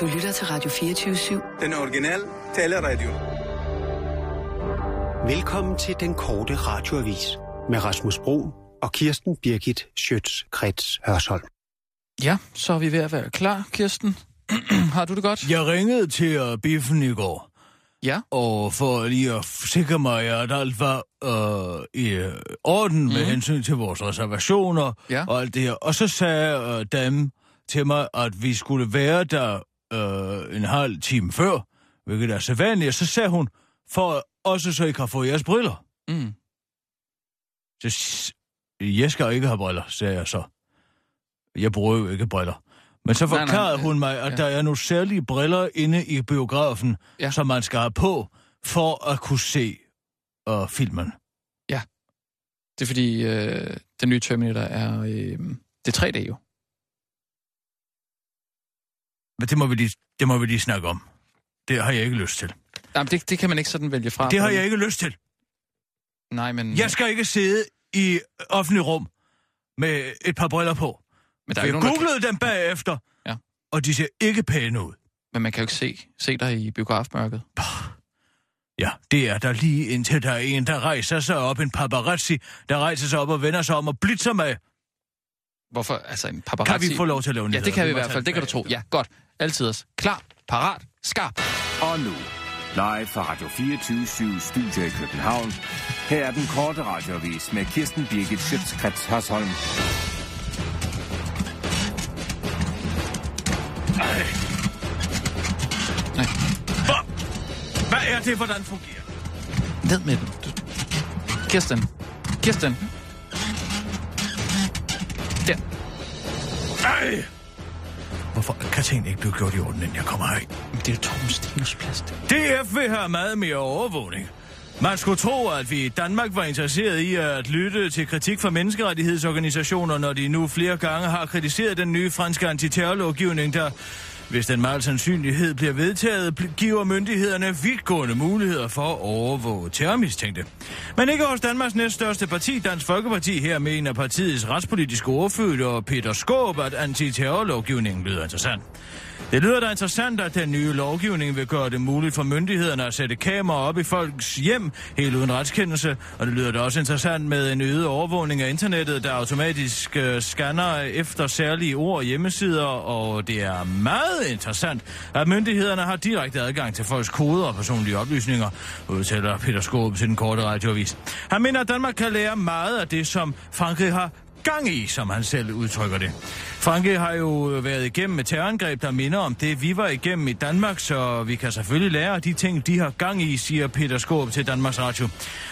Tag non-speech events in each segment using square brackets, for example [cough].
Du lytter til Radio 24-7. Den originale taleradio. Velkommen til den korte radioavis med Rasmus Bro og Kirsten Birgit Schøtz-Krets Hørsholm. Ja, så er vi ved at være klar, Kirsten. [clears throat] Har du det godt? Jeg ringede til uh, Biffen i går, Ja. og for lige at sikre mig, at alt var uh, i uh, orden mm. med hensyn til vores reservationer Ja. og alt det her. Og så sagde uh, dem til mig, at vi skulle være der uh, en halv time før, hvilket er sædvanligt. Og så sagde hun, for også så I kan få jeres briller. Mm. Så jeg skal ikke have briller, sagde jeg så. Jeg bruger jo ikke briller. Men så Nej, nej, forklarede øh, hun mig, at ja. der er nogle særlige briller inde i biografen, Ja. som man skal have på, for at kunne se uh, filmen. Det er fordi, øh, den nye Terminator er... Øh, det er 3D jo. Men det må vi lige, det må vi lige snakke om. Det har jeg ikke lyst til. Jamen, det, det kan man ikke sådan vælge fra. Det har jeg ikke lyst til. Nej, men... Jeg skal ikke sidde i offentlig rum med et par briller på. men, der er Jeg nogen, der, googlede dem bagefter, Ja. og de ser ikke pæne ud. men man kan jo ikke se, se dig i biografmørket. Ja, det er der lige indtil der er en, der rejser sig op, en paparazzi, der rejser sig op og vender sig om og blitzer med. Hvorfor? Altså en paparazzi... Kan vi få lov til at lave Ja, det kan vi i må hvert fald. Det kan du tro. Ja, godt. Altid os. Klar, parat, skarp. Og nu, live fra Radio 24 Studio i København. Her er den korte radiovis med Kirsten Birgit Schøtzgrads Hasholm. Hvor? Hvad er det, hvordan fungerer? Ned med den. Kirsten. Kirsten. Der. Ej! Tingene ikke blive gjort i orden, inden jeg kommer herind? Men det er Torben Steeners plads. DF vil have meget mere overvågning. Man skulle tro, at vi i Danmark var interesseret i at lytte til kritik fra menneskerettighedsorganisationer, når de nu flere gange har kritiseret den nye franske antiterrorlovgivning, der, hvis den meget sandsynlighed bliver vedtaget, giver myndighederne vidtgående muligheder for at overvåge terrormistænkte. Men ikke hos Danmarks næststørste parti, Dansk Folkeparti, her mener partiets retspolitiske ordfører Peter Skåb, at antiterrorlovgivningen lyder interessant. Det lyder da interessant, at den nye lovgivning vil gøre det muligt for myndighederne at sætte kameraer op i folks hjem, helt uden retskendelse. Og det lyder da også interessant med en øget overvågning af internettet, der automatisk øh, scanner efter særlige ord og hjemmesider. Og det er meget interessant, at myndighederne har direkte adgang til folks koder og personlige oplysninger, udtaler Peter Skåb til den korte radioavis. Han mener, at Danmark kan lære meget af det, som Frankrig har gang i, som han selv udtrykker det. Franke har jo været igennem et terrorangreb, der minder om det, vi var igennem i Danmark, så vi kan selvfølgelig lære af de ting, de har gang i, siger Peter Skåb til Danmarks Radio.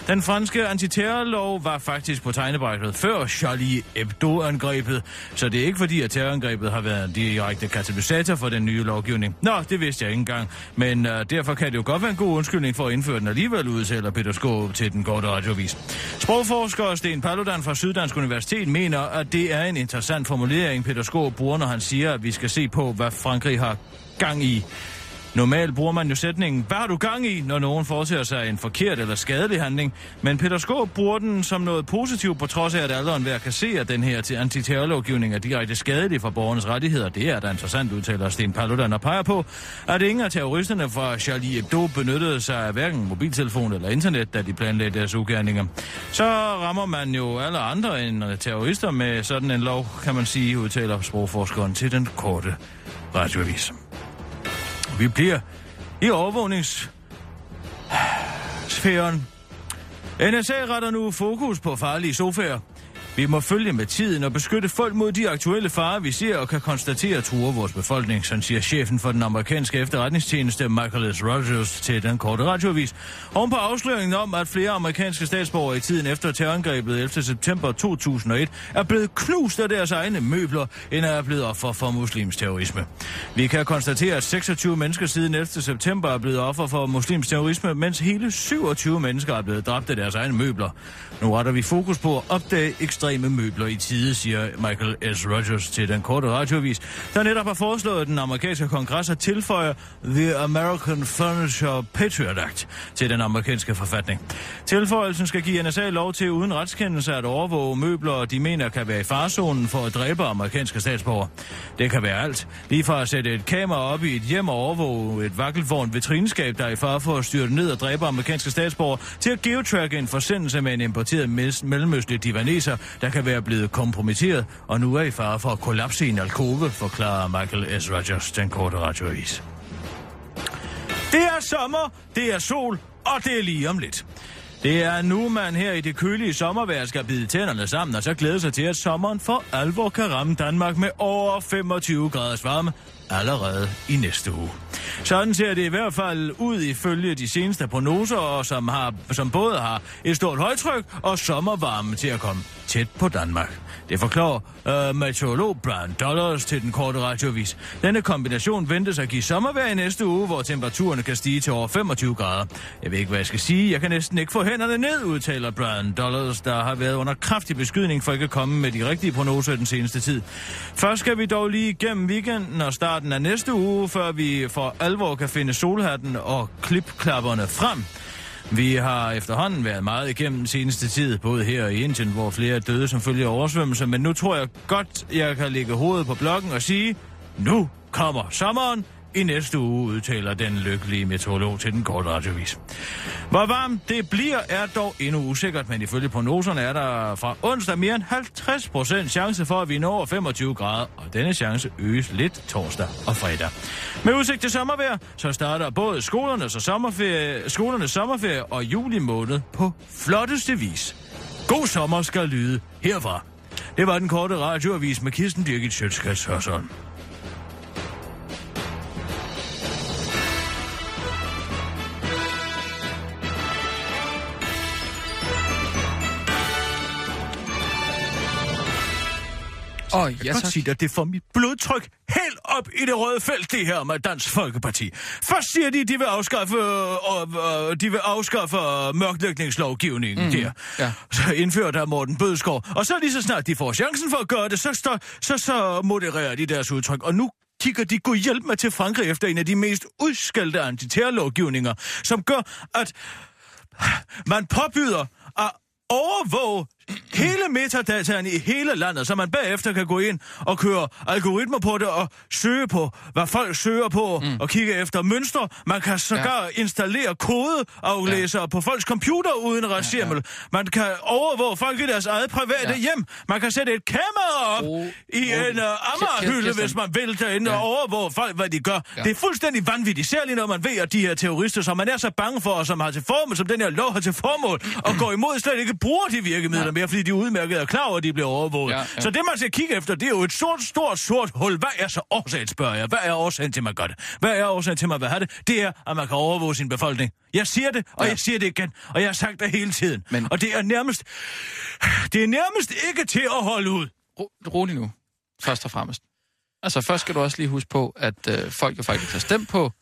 Den franske antiterrorlov var faktisk på tegnebrættet før Charlie Hebdo-angrebet, så det er ikke fordi, at terrorangrebet har været en direkte katalysator for den nye lovgivning. Nå, det vidste jeg ikke engang, men uh, derfor kan det jo godt være en god undskyldning for at indføre den alligevel, udtaler Peter Skåb til den korte radiovis. Sprogforsker Sten Paludan fra Syddansk Universitet mener, at det er en interessant formulering, Peter Skåb bruger, når han siger, at vi skal se på, hvad Frankrig har gang i. Normalt bruger man jo sætningen, hvad har du gang i, når nogen foretager sig en forkert eller skadelig handling. Men Peter Skåb bruger den som noget positivt, på trods af, at alderen ved at kan se, at den her til antiterrorlovgivning er direkte skadelig for borgernes rettigheder. Det er da interessant, udtaler Sten Paludan og peger på, at ingen af terroristerne fra Charlie Hebdo benyttede sig af hverken mobiltelefon eller internet, da de planlagde deres ugerninger. Så rammer man jo alle andre end terrorister med sådan en lov, kan man sige, udtaler sprogforskeren til den korte radioavis. Vi bliver i overvågningssfæren. NSA retter nu fokus på farlige sofaer. Vi må følge med tiden og beskytte folk mod de aktuelle farer, vi ser og kan konstatere truer vores befolkning, sådan siger chefen for den amerikanske efterretningstjeneste Michael S. Rogers til den korte radioavis. Oven på afsløringen om, at flere amerikanske statsborgere i tiden efter terrorangrebet 11. september 2001 er blevet knust af deres egne møbler, end er blevet offer for muslims terrorisme. Vi kan konstatere, at 26 mennesker siden 11. september er blevet offer for muslims terrorisme, mens hele 27 mennesker er blevet dræbt af deres egne møbler. Nu retter vi fokus på at opdage ekstra ekstreme møbler i tide, siger Michael S. Rogers til den korte radiovis, der netop har foreslået at den amerikanske kongres at tilføje The American Furniture Patriot Act til den amerikanske forfatning. Tilføjelsen skal give NSA lov til uden retskendelse at overvåge møbler, de mener kan være i farzonen for at dræbe amerikanske statsborgere. Det kan være alt. Lige fra at sætte et kamera op i et hjem og overvåge et vakkelvogn vitrineskab, der er i far for at styre ned og dræbe amerikanske statsborgere, til at geotracke en forsendelse med en importeret mellemøstlig divaneser, der kan være blevet kompromitteret, og nu er i fare for at kollapse i en alkove, forklarer Michael S. Rogers, den korte radioavis. Det er sommer, det er sol, og det er lige om lidt. Det er nu, man her i det kølige sommervejr skal bide tænderne sammen, og så glæde sig til, at sommeren for alvor kan ramme Danmark med over 25 graders varme allerede i næste uge. Sådan ser det i hvert fald ud ifølge de seneste prognoser, og som, har, som både har et stort højtryk og sommervarme til at komme tæt på Danmark. Det forklarer øh, meteorolog Brian Dollars til den korte radiovis. Denne kombination ventes at give sommervejr i næste uge, hvor temperaturerne kan stige til over 25 grader. Jeg ved ikke, hvad jeg skal sige. Jeg kan næsten ikke få hænderne ned, udtaler Brian Dollars, der har været under kraftig beskydning for ikke at komme med de rigtige prognoser den seneste tid. Først skal vi dog lige igennem weekenden og starten af næste uge, før vi for alvor kan finde solhatten og klipklapperne frem. Vi har efterhånden været meget igennem den seneste tid, både her i Indien, hvor flere er døde som følge af oversvømmelser, men nu tror jeg godt, jeg kan lægge hovedet på blokken og sige, nu kommer sommeren, i næste uge, udtaler den lykkelige meteorolog til den korte radiovis. Hvor varmt det bliver, er dog endnu usikkert, men ifølge prognoserne er der fra onsdag mere end 50 procent chance for, at vi når 25 grader, og denne chance øges lidt torsdag og fredag. Med udsigt til sommervejr, så starter både skolernes, og sommerferie, skolernes sommerferie og juli måned på flotteste vis. God sommer skal lyde herfra. Det var den korte radioavis med Kirsten Birgit Sjøtskrets Hørsholm. Og Jeg ja, kan tak. sige at det får mit blodtryk helt op i det røde felt, det her med Dansk Folkeparti. Først siger de, de vil afskaffe, øh, øh, de vil afskaffe mørklægningslovgivningen mm. der. ja. Så indfører der Morten Bødskov. Og så lige så snart de får chancen for at gøre det, så, så, så, så modererer de deres udtryk. Og nu kigger de god hjælp med til Frankrig efter en af de mest udskældte antiterrorlovgivninger, som gør, at man påbyder at overvåge hele metadataen i hele landet, så man bagefter kan gå ind og køre algoritmer på det og søge på, hvad folk søger på, mm. og kigge efter mønstre. Man kan sågar ja. installere kodeaflæsere ja. på folks computer uden retsjemmel. Ja, ja. Man kan overvåge folk i deres eget private ja. hjem. Man kan sætte et kamera op Ro- i ro- en uh, Kirsten- ammerhylde, hvis man vil derinde Ja. og overvåge folk, hvad de gør. Ja. Det er fuldstændig vanvittigt, særligt når man ved, at de her terrorister, som man er så bange for, og som har til formål, som den her lov har til formål, og går imod, slet ikke bruger de virkemidler mere, fordi de er udmærket og klar over, at de bliver overvåget. Ja, Ja. Så det, man skal kigge efter, det er jo et stort, stort, sort hul. Hvad er så årsagen, spørger jeg? Hvad er årsagen til, at man gør det? Hvad er årsagen til, at man vil have det? Det er, at man kan overvåge sin befolkning. Jeg siger det, og Ja. jeg siger det igen, og jeg har sagt det hele tiden. Men... Og det er nærmest... Det er nærmest ikke til at holde ud. Ro, rolig nu, først og fremmest. Altså, først skal du også lige huske på, at øh, folk jo faktisk har stemt på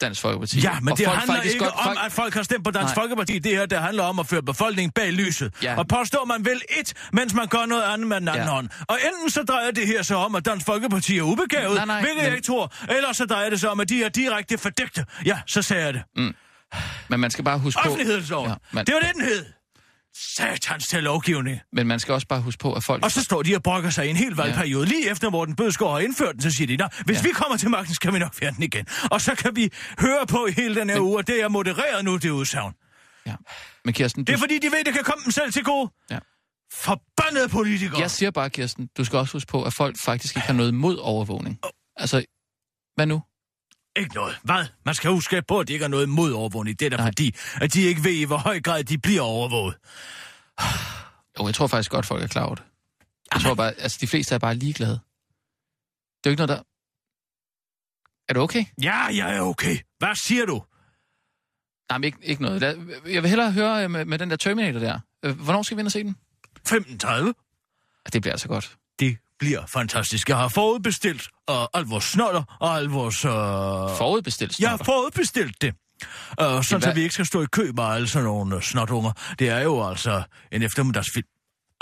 Dansk Folkeparti. Ja, men Og det folk handler ikke godt- om, folk- at folk har stemt på Dansk Nej. Folkeparti. Det her, det handler om at føre befolkningen bag lyset. Ja. Og påstår man vel et, mens man gør noget andet med den anden Ja. hånd. Og enten så drejer det her så om, at Dansk Folkeparti er ubegavet, Nej, nej, hvilket men- jeg ikke tror. Eller så drejer det sig om, at de er direkte fordægte. Ja, så sagde jeg det. Men man skal bare huske på... Offentlighedsloven. Ja, man, det var det, den hed. Satans til lovgivning. Men man skal også bare huske på, at folk... Og så står de og brokker sig i en hel valgperiode. Lige efter Morten Bødskov har indført den, så siger de, Nå, hvis Ja. ja. vi kommer til magten, skal vi nok fjerne den igen. Og så kan vi høre på i hele den her uge, og det er modereret nu, det udsagn. Ja. Men Kirsten, du... Det er fordi, de ved, det kan komme dem selv til gode. Ja. Forbandede politikere. Jeg siger bare, Kirsten, du skal også huske på, at folk faktisk ikke har noget mod overvågning. Altså, hvad nu? Ikke noget. Hvad? Man skal huske på, at de ikke har noget mod overvågning. Det er da fordi, at de ikke ved, i hvor høj grad de bliver overvåget. Jo, jeg tror faktisk godt, folk er klar over det. Jeg tror bare, altså de fleste er bare ligeglade. Det er jo ikke noget, der... Er du okay? Ja, jeg er okay. Hvad siger du? Nej, men ikke, ikke noget. Jeg vil hellere høre øh, med, med den der Terminator der. Øh, Hvornår skal vi ind og se den? 15.30? Ja, det bliver altså godt. Det bliver fantastisk. Jeg har forudbestilt uh, al vores snoller og al vores... Uh... Forudbestilt Jeg har forudbestilt det. Uh, sådan, så vi ikke skal stå i kø med alle sådan nogle uh, snotunger. Det er jo altså en eftermiddagsfilm.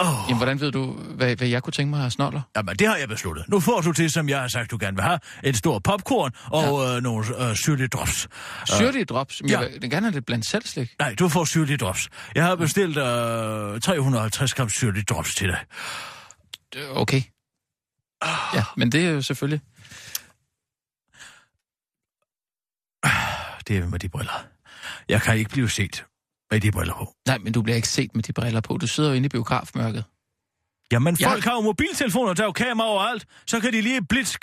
Åh, Jamen, hvordan ved du, hvad, hvad jeg kunne tænke mig af snoller? jamen det har jeg besluttet. Nu får du det, som jeg har sagt, du gerne vil have. En stor popcorn og ja. øh, nogle øh, syrlige drops. Syrlige drops? Men ja. jeg vil gerne have lidt blandt selv slik. Nej, du får syrlige drops. Jeg har bestilt øh, 350 gram syrlige drops til dig. Øh, Okay. Ja, men det er jo selvfølgelig... Det er med de briller. Jeg kan ikke blive set med de briller på. Nej, men du bliver ikke set med de briller på. Du sidder jo inde i biografmørket. Jamen, folk har jo mobiltelefoner, der er jo kamera overalt. Så kan de lige blitz,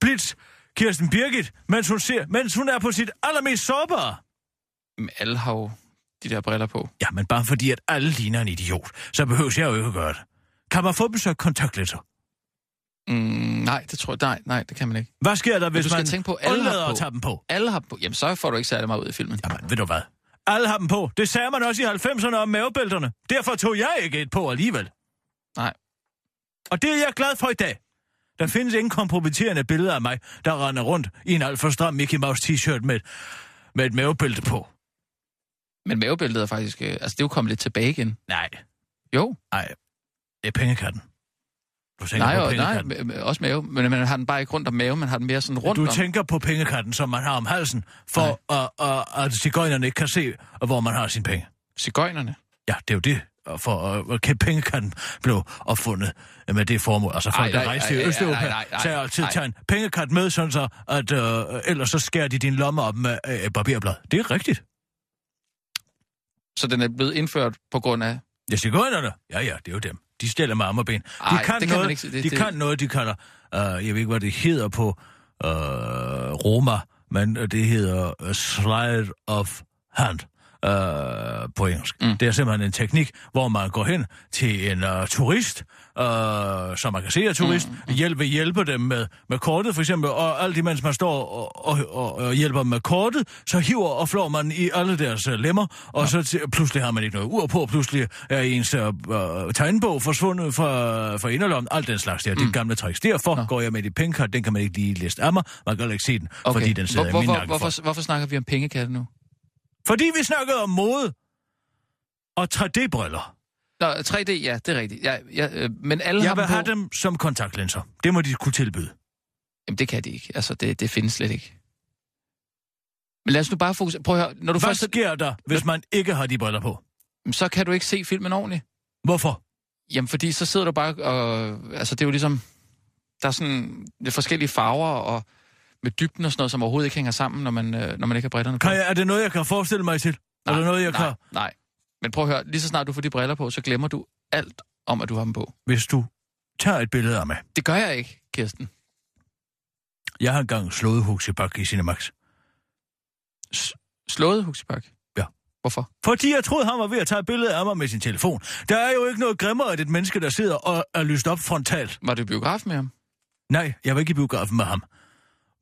blitz Kirsten Birgit, mens hun, ser, mens hun er på sit allermest sårbare. Men alle har jo de der briller på. Ja, men bare fordi, at alle ligner en idiot, så behøver jeg jo ikke at gøre det. Kan man få dem så kontaktlinser? Mm, nej, det tror jeg... Nej, nej, det kan man ikke. Hvad sker der, hvis du skal man tænke på, alle har undlader at tage dem på? Alle har på. Jamen, så får du ikke særlig meget ud i filmen. Jamen, ved du hvad? Alle har dem på. Det sagde man også i 90'erne om mavebælterne. Derfor tog jeg ikke et på alligevel. Nej. Og det er jeg glad for i dag. Der findes ingen kompromitterende billeder af mig, der render rundt i en alt for stram Mickey Mouse t-shirt med, med et mavebælte på. Men mavebæltet er faktisk... Øh, altså, det er jo kommet lidt tilbage igen. Nej, Jo. nej. Det er pengekatten. Du tænker Nej, på nej, pengekatten. m- m- også mave. Men man har den bare ikke rundt om maven, man har den mere sådan rundt Du om. tænker på pengekatten, som man har om halsen, for at, at, at cigøjnerne ikke kan se, hvor man har sine penge. Cigøjnerne. Ja, det er jo det. For uh, pengekatten blev opfundet med det formål. Altså folk, der rejste ej, Østeuropa, tager altid tager en pengekat med, sådan så, at uh, ellers så skærer de din lomme op med et barberblad. Det er rigtigt. Så den er blevet indført på grund af... Ja, cigøjnerne. Ja, ja, det er jo dem. De stiller med arme og ben. De Ej, kan, det kan noget, ikke. Det- de det- kan noget, de kalder... Uh, jeg ved ikke, hvad det hedder på uh, Roma, men øh, det hedder uh, slide of hand uh, på engelsk. Mm. Mm. Det er simpelthen en teknik, hvor man går hen til en uh, turist, uh, som man kan se er turist, mm. hjælpe, hjælpe dem med, med kortet for eksempel, og alt imens man står og, og, og, og hjælper dem med kortet, så hiver og flår man i alle deres uh, lemmer, og ja. så til, pludselig har man ikke noget ur på, pludselig er ens uh, uh, tegnbog forsvundet fra, fra inderlommen, alt den slags der, mm. det er gamle tricks. Derfor Nå. går jeg med i pengekart, den kan man ikke lige læse af mig, man kan ikke se den, okay. fordi den sidder Hvor, i min hvorfor, nakke. hvorfor, hvorfor snakker vi om pengekatte nu? Fordi vi snakkede om mode og 3D-briller. Nå, 3D, ja, det er rigtigt. Ja, ja, øh, men alle Jeg har vil dem på... have dem som kontaktlinser. Det må de kunne tilbyde. Jamen, det kan de ikke. Altså, det, det findes slet ikke. Men lad os nu bare fokusere. Prøv at høre. Når du Hvad først... sker der, hvis man ikke har de briller på? Så kan du ikke se filmen ordentligt. Hvorfor? Jamen, fordi så sidder du bare og... Altså, det er jo ligesom... Der er sådan lidt forskellige farver og med dybden og sådan noget, som overhovedet ikke hænger sammen, når man, øh, når man ikke har brillerne på. Kan jeg, er det noget, jeg kan forestille mig til? nej, er det noget, jeg nej, kan... Nej, Men prøv at høre. Lige så snart du får de briller på, så glemmer du alt om, at du har dem på. Hvis du tager et billede af mig. Det gør jeg ikke, Kirsten. Jeg har engang slået Huxi Bak i Cinemax. Slået Huxibak? Ja. Hvorfor? Fordi jeg troede, han var ved at tage et billede af mig med sin telefon. Der er jo ikke noget grimmere end et menneske, der sidder og er lyst op frontalt. Var du i biografen med ham? Nej, jeg var ikke i biografen med ham.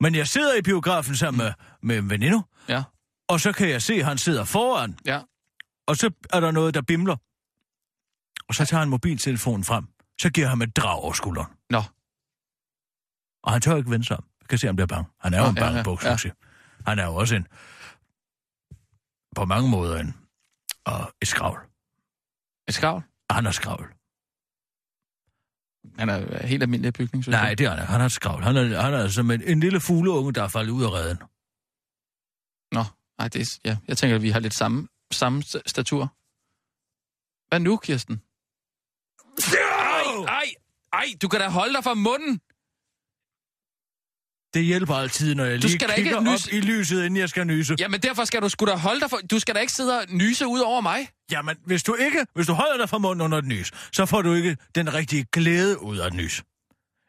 Men jeg sidder i biografen sammen med, med en veninde, Ja. og så kan jeg se, at han sidder foran, Ja. og så er der noget, der bimler. Og så tager han mobiltelefonen frem. Så giver han et drag over skulderen. Nå. Og han tør ikke vende sig om. Jeg kan se, at han bliver bange. Han er jo Nå, en ja, bange ja, buks, ja. Han er jo også en... På mange måder en... Og et skravl. Et skavl? Han er skravl. Han er helt almindelig bygning, synes Nej, jeg. det er han. Han er et skravl. Han er, han er som en, en lille fugleunge, der er faldet ud af redden. Nå, nej, det er, ja. Jeg tænker, at vi har lidt samme, samme st- statur. Hvad nu, Kirsten? Ej, ej, ej, du kan da holde dig fra munden. Det hjælper altid, når jeg Du lige skal da ikke kigger nys- op i lyset, inden jeg skal nyse. Jamen, derfor skal du sgu da holde dig for... Du skal da ikke sidde og nyse ud over mig. Jamen, hvis du ikke, hvis du holder dig fra munden under et nys, så får du ikke den rigtige glæde ud af et nys.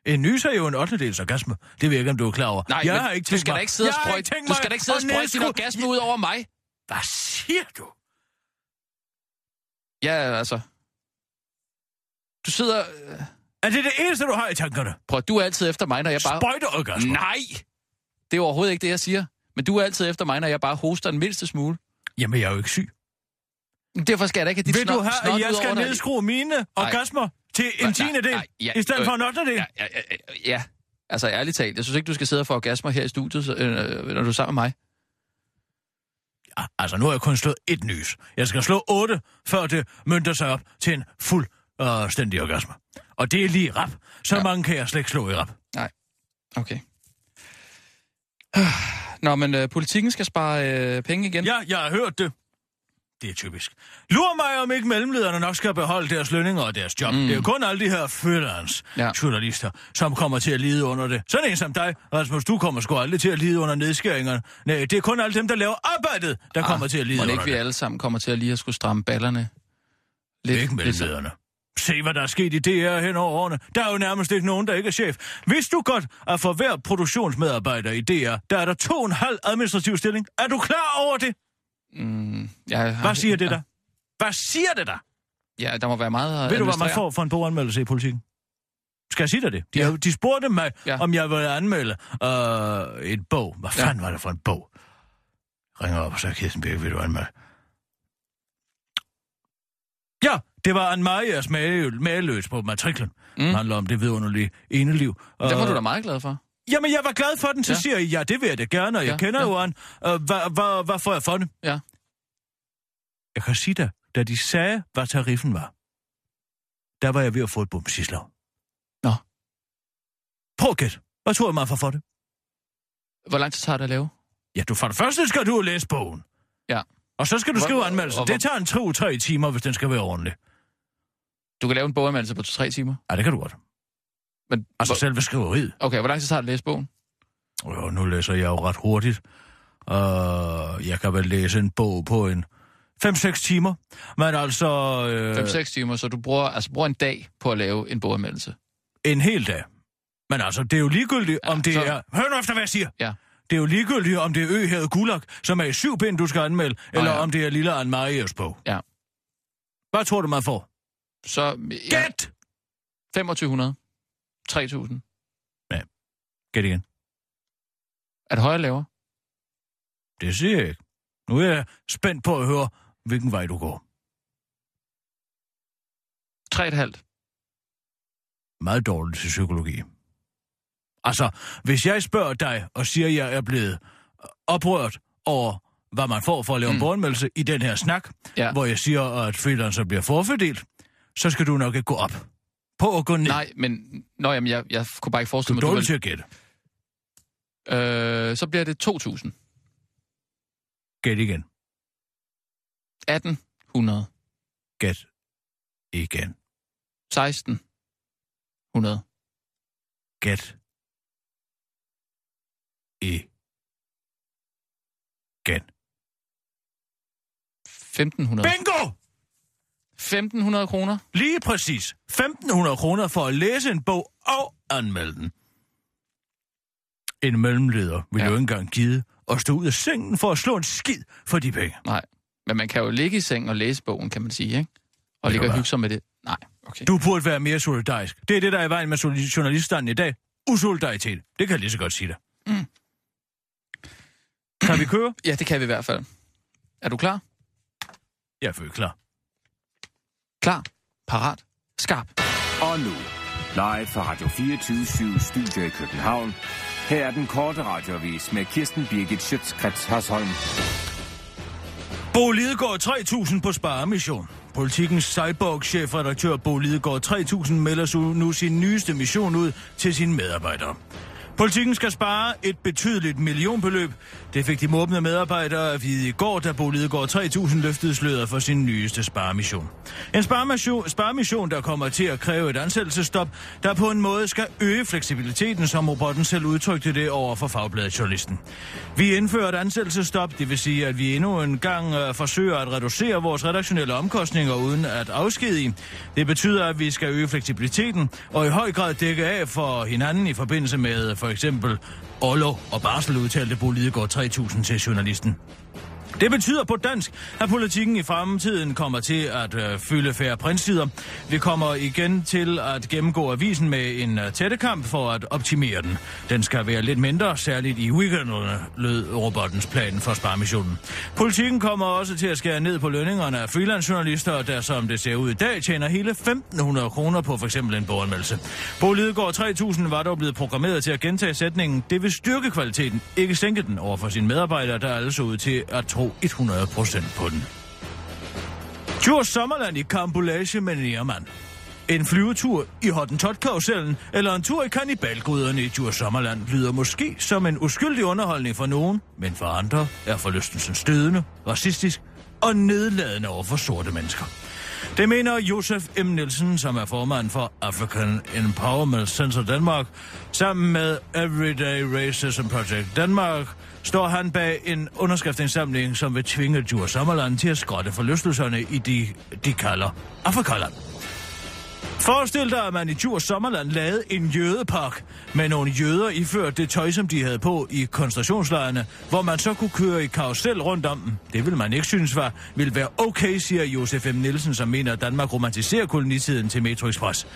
En nys er jo en 8. dels orgasme. Det ved jeg ikke, om du er klar over. Nej, jeg men har ikke du skal mig- da ikke sidde og sprøjte, du skal da ikke sidde og sprøjte din orgasme ud over mig. Hvad siger du? Ja, altså... Du sidder... øh, Er det det eneste, du har i tankerne? Prøv, du er altid efter mig, når jeg bare... Spøjteorgasme. Nej! Det er overhovedet ikke det, jeg siger. Men du er altid efter mig, når jeg bare hoster en mindste smule. Jamen, jeg er jo ikke syg. Derfor skal jeg da ikke have dit Vil du snot, have, snot at jeg skal nedskrue mine orgasmer til en Nej, tiende del, nej, ja, i stedet øh, for en 8. del? Ja, ja, ja, ja, altså ærligt talt. Jeg synes ikke, du skal sidde og få orgasmer her i studiet, så, øh, når du er sammen med mig. Ja, altså, nu har jeg kun slået et nys. Jeg skal slå otte, før det mønter sig op til en fuld og stændig orgasme. Og det er lige rap. Så ja. Mange kan jeg slet ikke slå i rap. Okay. Nå, men øh, politikken skal spare øh, penge igen. Ja, jeg har hørt det. Det er typisk. Lur mig, om ikke mellemlederne nok skal beholde deres lønninger og deres job. Mm. Det er jo kun alle de her freelance ja. Journalister, som kommer til at lide under det. Sådan en som dig, Rasmus, du kommer sgu aldrig til at lide under nedskæringerne. Nej, det er kun alle dem, der laver arbejdet, der ah, kommer til at lide under ikke vi det. alle sammen kommer til at lige at skulle stramme ballerne? Lidt, Ikke mellemlederne. Se, hvad der er sket i DR hen over årene. Der er jo nærmest ikke nogen, der ikke er chef. Vidste du godt, at for hver produktionsmedarbejder i DR, der er der to og en halv administrativ stilling? Er du klar over det? Mm, jeg, Hvad siger det der? Hvad siger det der? Ja, der må være meget Ved du, hvad man får for en boganmeldelse i politikken? Skal jeg sige dig det? De, ja. de spurgte mig, ja. Ja. om jeg ville anmelde øh, et bog. Hvad Ja. fanden var det for en bog? Ringer op og siger, Kirsten Birke, vil du anmelde? Ja, det var en Marias mageløs på matriklen. Mm. Det handler om det vidunderlige eneliv. Det var du da meget glad for. Jamen, jeg var glad for den, så ja. Siger jeg, ja, det vil jeg da gerne, og jeg ja. Kender ja. jo han. Hvad, får jeg for det? Ja. Jeg kan sige dig, da de sagde, hvad tariffen var, der var jeg ved at få et bumsislag. Nå. Prøv at gætte. Hvad tror jeg, man får for det? Hvor lang tid tager det at lave? Ja, du for det første skal du læse bogen. Ja. Og så skal du Hvor- skrive anmeldelser. og Det tager en to-tre timer, hvis den skal være ordentlig. Du kan lave en boganmeldelse på tre timer. Ja, det kan du godt. Men, Altså hvor, selve skriveriet. okay, hvor lang tid tager det at læse bogen? Og nu læser jeg jo ret hurtigt. Uh, jeg kan vel læse en bog på en 5-6 timer. Men altså... Øh, 5-6 timer, så du bruger, altså, bruger en dag på at lave en boganmeldelse. en hel dag. Men altså, det er jo ligegyldigt, ja, om det så- er... Hør nu efter, hvad jeg siger. Ja. Det er jo ligegyldigt, om det er Øhavet Gulag, som er i syv bind, du skal anmelde, eller ja. om det er Lille Anne Marias bog. Ja. Hvad tror du, man får? Så ja, Gæt! 2500. 3000. Gæt igen. Er det højere eller lavere? Det siger jeg ikke. Nu er jeg spændt på at høre, hvilken vej du går. 3,5. Meget dårligt til psykologi. Altså, hvis jeg spørger dig og siger, at jeg er blevet oprørt over, hvad man får for at lave mm. en boganmeldelse i den her snak, Ja. hvor jeg siger, at freelancer bliver forfordelt, så skal du nok ikke gå op. På at gå ned. Nej, men... Nå, jamen, jeg, jeg kunne bare ikke du forestille er mig, dårlig du til vil... at gætte. Øh, så bliver det 2000. Gæt igen. 1800. Gæt igen. 1600. Gæt igen. 1500. Bingo! 1500 kroner. Lige præcis. 1.500 kroner for at læse en bog og anmelde den. En mellemleder vil ja. Jo ikke engang give at stå ud af sengen for at slå en skid for de penge. Nej. Men man kan jo ligge i seng og læse bogen, kan man sige, ikke? Og ligge og hygge sig med det. Nej, okay. Du burde være mere solidarisk. Det er det, der er i vejen med journaliststanden i dag. Usolidaritet. Det kan jeg lige så godt sige dig. Mm. Kan vi køre? Ja, det kan vi i hvert fald. Er du klar? Jeg er klar. Klar. Parat. Skarp. Og nu, live fra Radio 24 Studio i København. Her er den korte radiovis med Kirsten Birgit Schøtzgrads Hasholm. Bo Lidegaard 3000 på sparemission. Politikens cyborg-chefredaktør Bo Lidegaard 3000 melder nu sin nyeste mission ud til sine medarbejdere. Politikken skal spare et betydeligt millionbeløb. Det fik de måbne medarbejdere at vide i går, da Bo 3000 løftede sløret for sin nyeste sparemission. En sparemission, sparemission, der kommer til at kræve et ansættelsestop, der på en måde skal øge fleksibiliteten, som robotten selv udtrykte det over for fagbladet journalisten. Vi indfører et ansættelsestop, det vil sige, at vi endnu en gang øh, forsøger at reducere vores redaktionelle omkostninger uden at afskedige. Det betyder, at vi skal øge fleksibiliteten og i høj grad dække af for hinanden i forbindelse med for eksempel Ollo og Barsel udtalte Bo Lidegaard 3000 til journalisten. Det betyder på dansk, at politikken i fremtiden kommer til at øh, fylde færre printsider. Vi kommer igen til at gennemgå avisen med en øh, tættekamp for at optimere den. Den skal være lidt mindre, særligt i weekenderne, lød robottens plan for sparmissionen. Politikken kommer også til at skære ned på lønningerne af freelancejournalister, der som det ser ud i dag tjener hele 1.500 kroner på f.eks. en boganmeldelse. Bo Lidegaard 3000 var dog blevet programmeret til at gentage sætningen, det vil styrke kvaliteten, ikke sænke den over for sine medarbejdere, der altså ud til at tro 100% på den. Djurs Sommerland i Kampolage med Niermann. En flyvetur i Hottentot-karusellen eller en tur i kanibalguderne i Djurs Sommerland lyder måske som en uskyldig underholdning for nogen, men for andre er forlystelsen stødende, racistisk og nedladende over for sorte mennesker. Det mener Josef M. Nielsen, som er formand for African Empowerment Center Danmark. Sammen med Everyday Racism Project Danmark står han bag en underskriftsindsamling, som vil tvinge Djurs Sommerland til at skrotte forlystelserne i de, de kalder Afrikaland. Forestil dig, at man i Djurs Sommerland lavede en jødepark med nogle jøder iført det tøj, som de havde på i koncentrationslejrene, hvor man så kunne køre i karusel rundt om dem. Det vil man ikke synes var, vil være okay, siger Josef M. Nielsen, som mener, at Danmark romantiserer kolonitiden til Metro Express.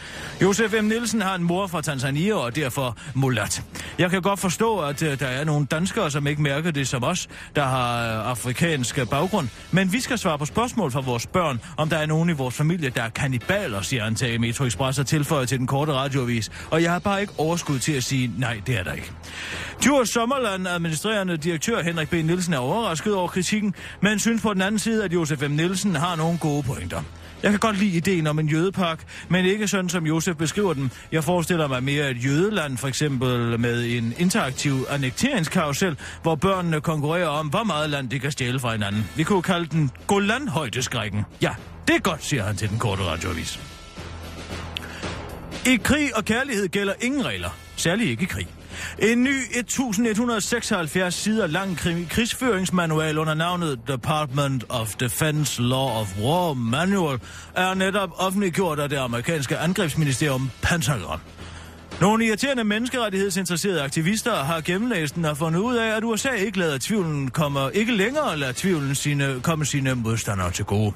Josef M. Nielsen har en mor fra Tanzania og er derfor mulat. Jeg kan godt forstå, at øh, der er nogle danskere, som ikke mærker det som os, der har øh, afrikansk baggrund. Men vi skal svare på spørgsmål fra vores børn, om der er nogen i vores familie, der er kannibaler, siger han til Metro Express har tilføjet til den korte radioavis. Og jeg har bare ikke overskud til at sige, nej, det er der ikke. Djurs Sommerland administrerende direktør Henrik B. Nielsen er overrasket over kritikken, men synes på den anden side, at Josef M. Nielsen har nogle gode pointer. Jeg kan godt lide ideen om en jødepark, men ikke sådan, som Josef beskriver den. Jeg forestiller mig mere et jødeland, for eksempel med en interaktiv annekteringskarusel, hvor børnene konkurrerer om, hvor meget land de kan stjæle fra hinanden. Vi kunne kalde den Golan-højdeskrækken. Ja, det er godt, siger han til den korte radioavis. I krig og kærlighed gælder ingen regler, særligt ikke i krig. En ny 1176 sider lang krigsføringsmanual under navnet Department of Defense Law of War Manual er netop offentliggjort af det amerikanske angrebsministerium Pentagon. Nogle irriterende menneskerettighedsinteresserede aktivister har gennemlæst den og fundet ud af, at USA ikke lader tvivlen komme, ikke længere lader tvivlen sine, komme sine modstandere til gode.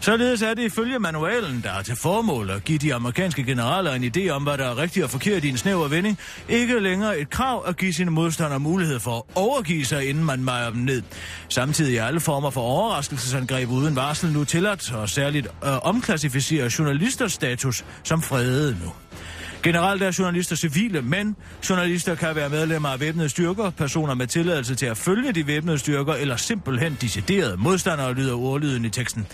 Således er det ifølge manualen, der er til formål at give de amerikanske generaler en idé om, hvad der er rigtigt og forkert i en snæver vending, ikke længere et krav at give sine modstandere mulighed for at overgive sig, inden man mejer dem ned. Samtidig er alle former for overraskelsesangreb uden varsel nu tilladt, og særligt øh, omklassificerer journalisters status som fredede nu. Generelt er journalister civile, men journalister kan være medlemmer af væbnede styrker, personer med tilladelse til at følge de væbnede styrker, eller simpelthen deciderede modstandere, lyder ordlyden i teksten.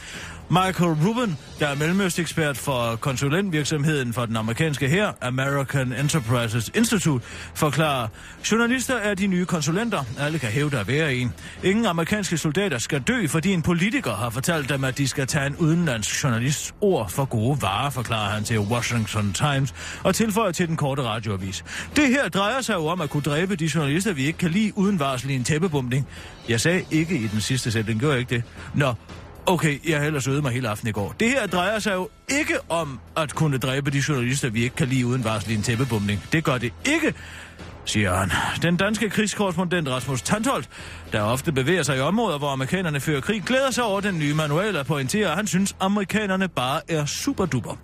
Michael Rubin, der er mellemøstekspert for konsulentvirksomheden for den amerikanske her, American Enterprises Institute, forklarer, journalister er de nye konsulenter. Alle kan hævde at være en. Ingen amerikanske soldater skal dø, fordi en politiker har fortalt dem, at de skal tage en udenlandsk journalists ord for gode varer, forklarer han til Washington Times, og tilføjer til den korte radioavis. Det her drejer sig jo om at kunne dræbe de journalister, vi ikke kan lide uden varsel i en tæppebumpning. Jeg sagde ikke i den sidste sætning, gjorde jeg ikke det. Nå, Okay, jeg har ellers øvet mig hele aften i går. Det her drejer sig jo ikke om at kunne dræbe de journalister, vi ikke kan lide uden varsel i en tæppebumpning. Det gør det ikke, siger han. Den danske krigskorrespondent Rasmus Tantholt, der ofte bevæger sig i områder, hvor amerikanerne fører krig, glæder sig over den nye manual og pointerer, at han synes, amerikanerne bare er superduper.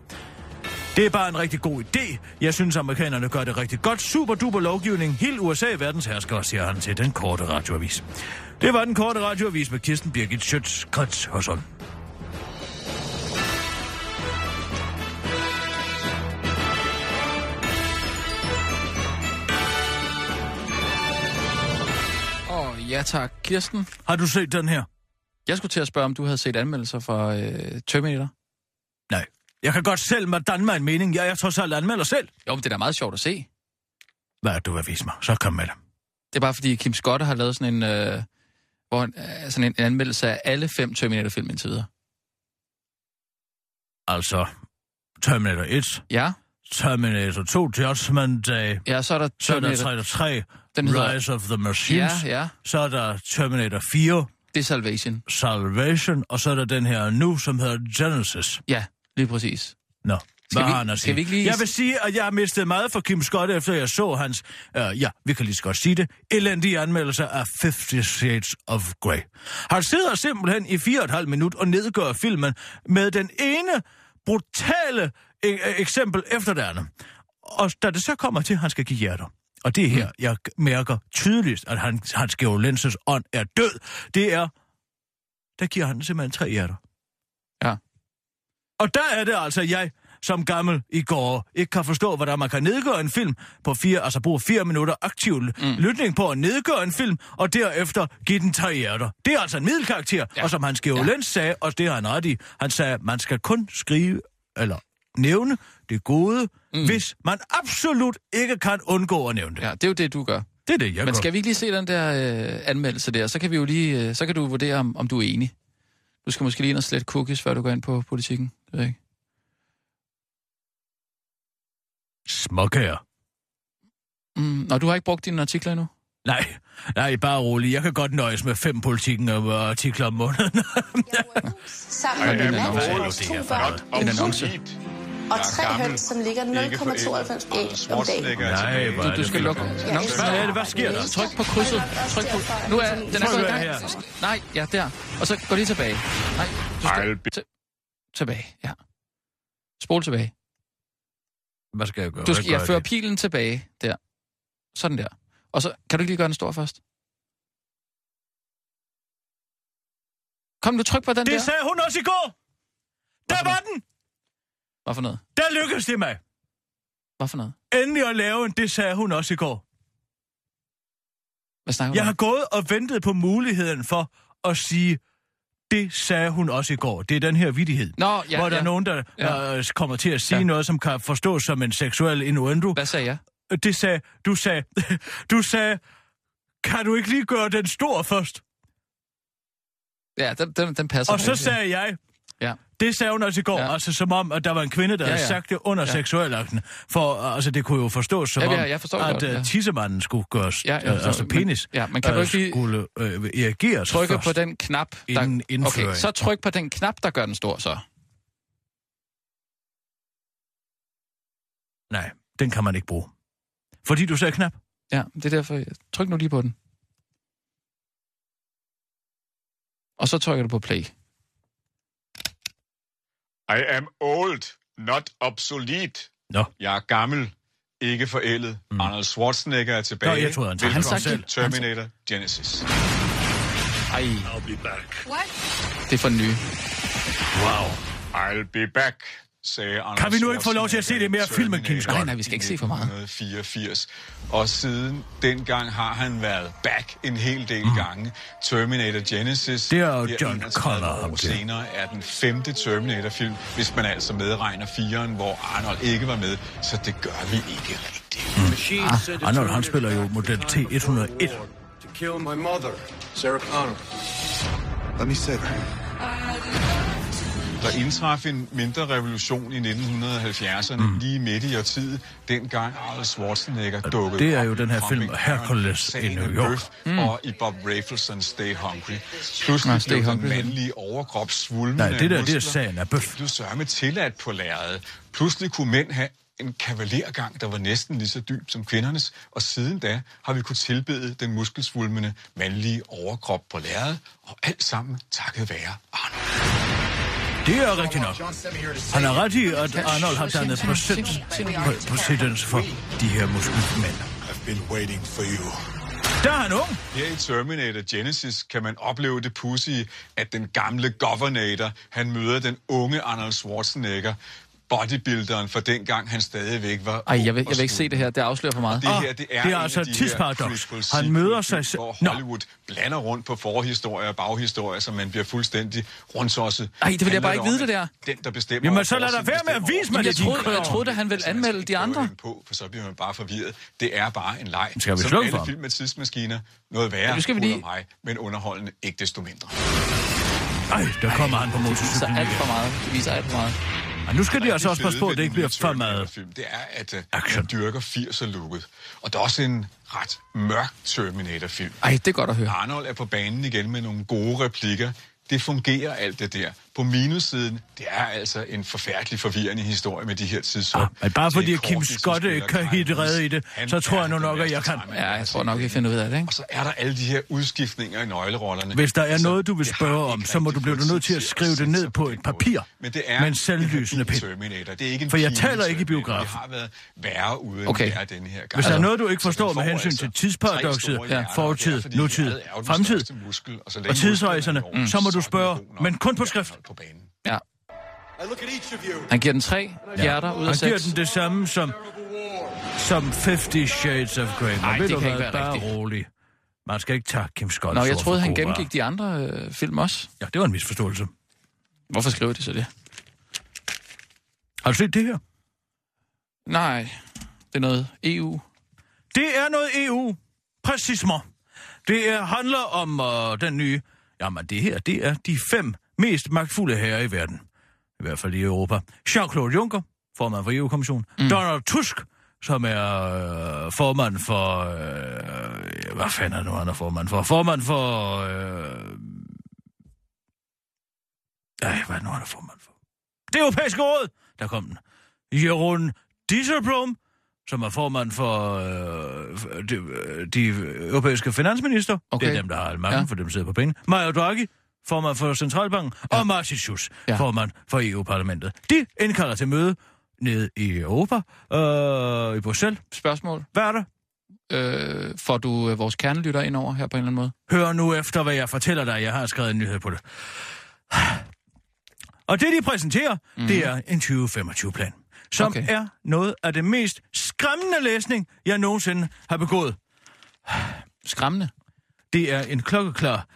Det er bare en rigtig god idé. Jeg synes, amerikanerne gør det rigtig godt. Super duper lovgivning. Helt USA er verdens hersker, siger han til den korte radioavis. Det var den korte radioavis med Kirsten Birgit Schøtz, Krets Hørsholm. Åh, ja tak. Kirsten, Har du set den her? jeg skulle til at spørge, om du havde set anmeldelser for øh, Terminator. Nej. Jeg kan godt selv med danne mig en mening. Jeg er trods alt anmelder selv. Jo, men det er da meget sjovt at se. Hvad er du vil vise mig? Så kom med det. Det er bare fordi Kim Scott har lavet sådan en, øh, hvor øh, sådan en, en anmeldelse af alle fem Terminator-film indtil videre. Altså, Terminator 1, Ja, Terminator 2, Judgment Day, ja så er der så er der Terminator... 3, Den hedder- Rise of the Machines, Ja, ja. så er der Terminator 4, Det er Salvation. Salvation, og så er der den her nu, som hedder Genesis. Ja, lige præcis. Nå, Skal vi- skal vi ikke lige- Jeg vil sige, at jeg har mistet meget for Kim Scott, efter jeg så hans, uh, ja, vi kan lige så godt sige det, elendige anmeldelser af 50 Shades of Grey. Han sidder simpelthen i fire og et halvt minut og nedgør filmen med den ene brutale e- e- eksempel efter det andet. Og da det så kommer til, at han skal give hjerter, og det er her, jeg mærker tydeligst, at han, hans Lenses ånd er død, det er, der giver han simpelthen tre hjerter. Og der er det altså, jeg som gammel i går ikke kan forstå, hvordan man kan nedgøre en film på fire, altså bruge fire minutter aktiv mm. lytning på at nedgøre en film, og derefter give den tre hjerter. Det er altså en middelkarakter, ja. Og som han Skæve Ja. Lens sagde, og det har han ret i, han sagde, man skal kun skrive, eller nævne det gode, mm. hvis man absolut ikke kan undgå at nævne det. Ja, det er jo det, du gør. Det er det, jeg Men skal vi ikke lige se den der øh, anmeldelse der? Så kan vi jo lige, øh, så kan du vurdere, om, om du er enig. Du skal måske lige ind og slette cookies, før du går ind på politikken. Det ved jeg ikke. Småkager. Mm, og du har ikke brugt dine artikler endnu? Nej, nej, bare rolig. Jeg kan godt nøjes med fem politikken og artikler om måneden. sammen med det en er annonce. to Det er børn, En annonce. og tre høns, som ligger 0,92 æg om dagen. Nej, hvor er Du, du det skal lukke. Hvad er det? Hvad sker der? Tryk på krydset. Tryk på... Nu er den er gået i gang. Nej, ja, der. Og så gå lige tilbage. Nej, du skal... Til... Tilbage, ja. Spol tilbage. Hvad skal jeg gøre? Du skal ja, føre det? pilen tilbage. Der. Sådan der. Og så kan du ikke lige gøre den stor først? Kom, du tryk på den Det der. sagde hun også i går! Der Hvorfor var den! Hvad for noget? Der lykkedes det mig! Hvad for noget? Endelig at lave en, det sagde hun også i går. Hvad snakker du Jeg om? har gået og ventet på muligheden for at sige, det sagde hun også i går. Det er den her vidighed. Nå, ja, hvor der ja. er nogen, der Ja. øh, kommer til at sige Ja. noget, som kan forstås som en seksuel innuendo. Hvad sagde jeg? Det sagde, du sagde, [laughs] du sagde, kan du ikke lige gøre den stor først? Ja, den, den, den passer. Og så mig. sagde jeg, Ja. det sagde hun også i går, Ja. altså som om, at der var en kvinde, der Ja, ja, havde sagt det under Ja. seksualakten. For altså, det kunne jo forstås som Ja, om, ja, jeg det at godt, øh, ja. tissemanden skulle gøres, Ja, jeg forstår altså det. Men- penis, ja, men kan du ikke skulle øh, erigeres Trykke på den knap, der... Inden Okay, så tryk på den knap, der gør den stor, så. Nej, den kan man ikke bruge. Fordi du sagde knap. Ja, det er derfor... Tryk nu lige på den. Og så trykker du på play. I am old, not obsolete. Nå. Jeg er gammel, ikke forældet. Mm. Arnold Schwarzenegger er tilbage. Nå, jeg troede, han sagde- Han Velkommen sagde- til Terminator Genesis. Ej, What? det er for den nye. Wow. I'll be back, sagde Arnold Kan vi nu ikke få lov til at se lidt mere film King Scott? Nej, nej, vi skal ikke se for meget. 1984. Og siden dengang har han været back en hel del mm. gange. Terminator Genesis. Det er jo John 31 Connor, år senere er den femte Terminator-film, hvis man altså medregner firen, hvor Arnold ikke var med. Så det gør vi ikke rigtigt. Ah, Arnold, han spiller jo model T101. To kill my mother, Sarah Connor. Let me save her. Der indtraf en mindre revolution i 1970'erne, mm. lige midt i årtiet, dengang Arnold Schwarzenegger dukkede det er jo den her film Hercules i New York. Earth Mm. Og i Bob Rafelson Stay Hungry. Pludselig Nå, Stay blev den mandlige overkrop svulmende Nej, det der, det er sagen af bøf. Du sørme tilladt på lærredet. Pludselig kunne mænd have en kavalergang, der var næsten lige så dyb som kvindernes, og siden da har vi kunnet tilbede den muskelsvulmende mandlige overkrop på lærredet, og alt sammen takket være Arnold. Det er rigtigt nok. Han har ret i, at Arnold har dannet præcedens, præ- præcedens for de her muskelmænd. I've been waiting for you. Der er han ung. Her i Terminator Genesis kan man opleve det pudsige, at den gamle Governator, han møder den unge Arnold Schwarzenegger, bodybuilderen for dengang han stadigvæk var Ej, jeg vil, jeg og vil ikke se det her. Det afslører for meget. Det Ah, her, det er, det er en altså de critical Han møder sig Hvor Nå. Hollywood blander rundt på forhistorier og baghistorier, så man bliver fuldstændig rundsosset. Ej, det vil jeg bare ikke vide, det at Den, der bestemmer Jamen, så lad da være med at vise mig det, troede, jeg troede, at han ville anmelde de andre. På, for så bliver man bare forvirret. Det er bare en leg. Skal vi Som slukke alle for ham? film med tidsmaskiner. Noget værre Ja, skal vi under lige- mig, men underholdende ikke desto mindre. Ej, der kommer han på Det viser motorcyklen. alt for meget. Det viser alt for meget. Og nu skal de altså også passe på, at det ikke bliver for meget. Terminator-film, Det er, at uh, Action. man dyrker 80'er-looket. Og der er også en ret mørk Terminator-film. Ej, det er godt at høre. Arnold er på banen igen med nogle gode replikker. Det fungerer alt det der. På minussiden, det er altså en forfærdelig forvirrende historie med de her tidsrum. Ah, men bare Det er fordi Kim Scott ikke kan hitte redde i det, Han så tror jeg nu nok, at jeg kan. Ja, jeg tror nok, længe. finder ud af det, ikke? Og så er der alle de her udskiftninger i nøglerollerne. Hvis der er Altså, noget, du vil spørge om, så må du blive nødt til at skrive det ned på et papir Men det er med en selvlysende en pind. Terminator. Det er ikke en For jeg taler ikke i Terminator. biograf. Det har været værre uden Okay. det er denne her gang. Hvis der er Altså, noget, du ikke forstår med hensyn altså til tidsparadoxet, fortid, nutid, fremtid og tidsrejserne, er så må du spørge, men kun på skrift. På banen. Ja. Han giver den tre hjerter ud af Han giver seks. den det samme som, som 50 Shades of Grey. Men Ej, ved det kan ikke være bare rigtigt. rolig. Man skal ikke tage Kim Scott Nå, jeg troede, han gennemgik de andre øh, film også. Ja, det var en misforståelse. Hvorfor skriver de så det? Har du set det her? Nej, det er noget EU. Det er noget EU. Præcis mig. Det er, handler om uh, den nye... Jamen, det her, det er de fem mest magtfulde herrer i verden. I hvert fald i Europa. Jean-Claude Juncker, formand for EU-kommissionen. Mm. Donald Tusk, som er øh, formand for... Øh, hvad fanden er det nu, han er formand for? Formand for... Øh, ej, hvad er det nu, han er formand for? Det europæiske råd! Der kom den. Jeroen Dieselblom, som er formand for øh, de, de europæiske finansminister. Okay. Det er dem, der har Ja. ja. for dem sidder på penge. Mario Draghi, formand for Centralbanken, ja. og Martin Schulz, Ja. formand for EU-parlamentet. De indkalder til møde nede i Europa, øh, i Bruxelles. Spørgsmål. Hvad er der? Øh, får du øh, vores kernelytter ind over her på en eller anden måde? Hør nu efter, hvad jeg fortæller dig. Jeg har skrevet en nyhed på det. Og det, de præsenterer, mm. det er en 2025-plan, som okay. er noget af det mest skræmmende læsning, jeg nogensinde har begået. Skræmmende. Det er en klokkeklar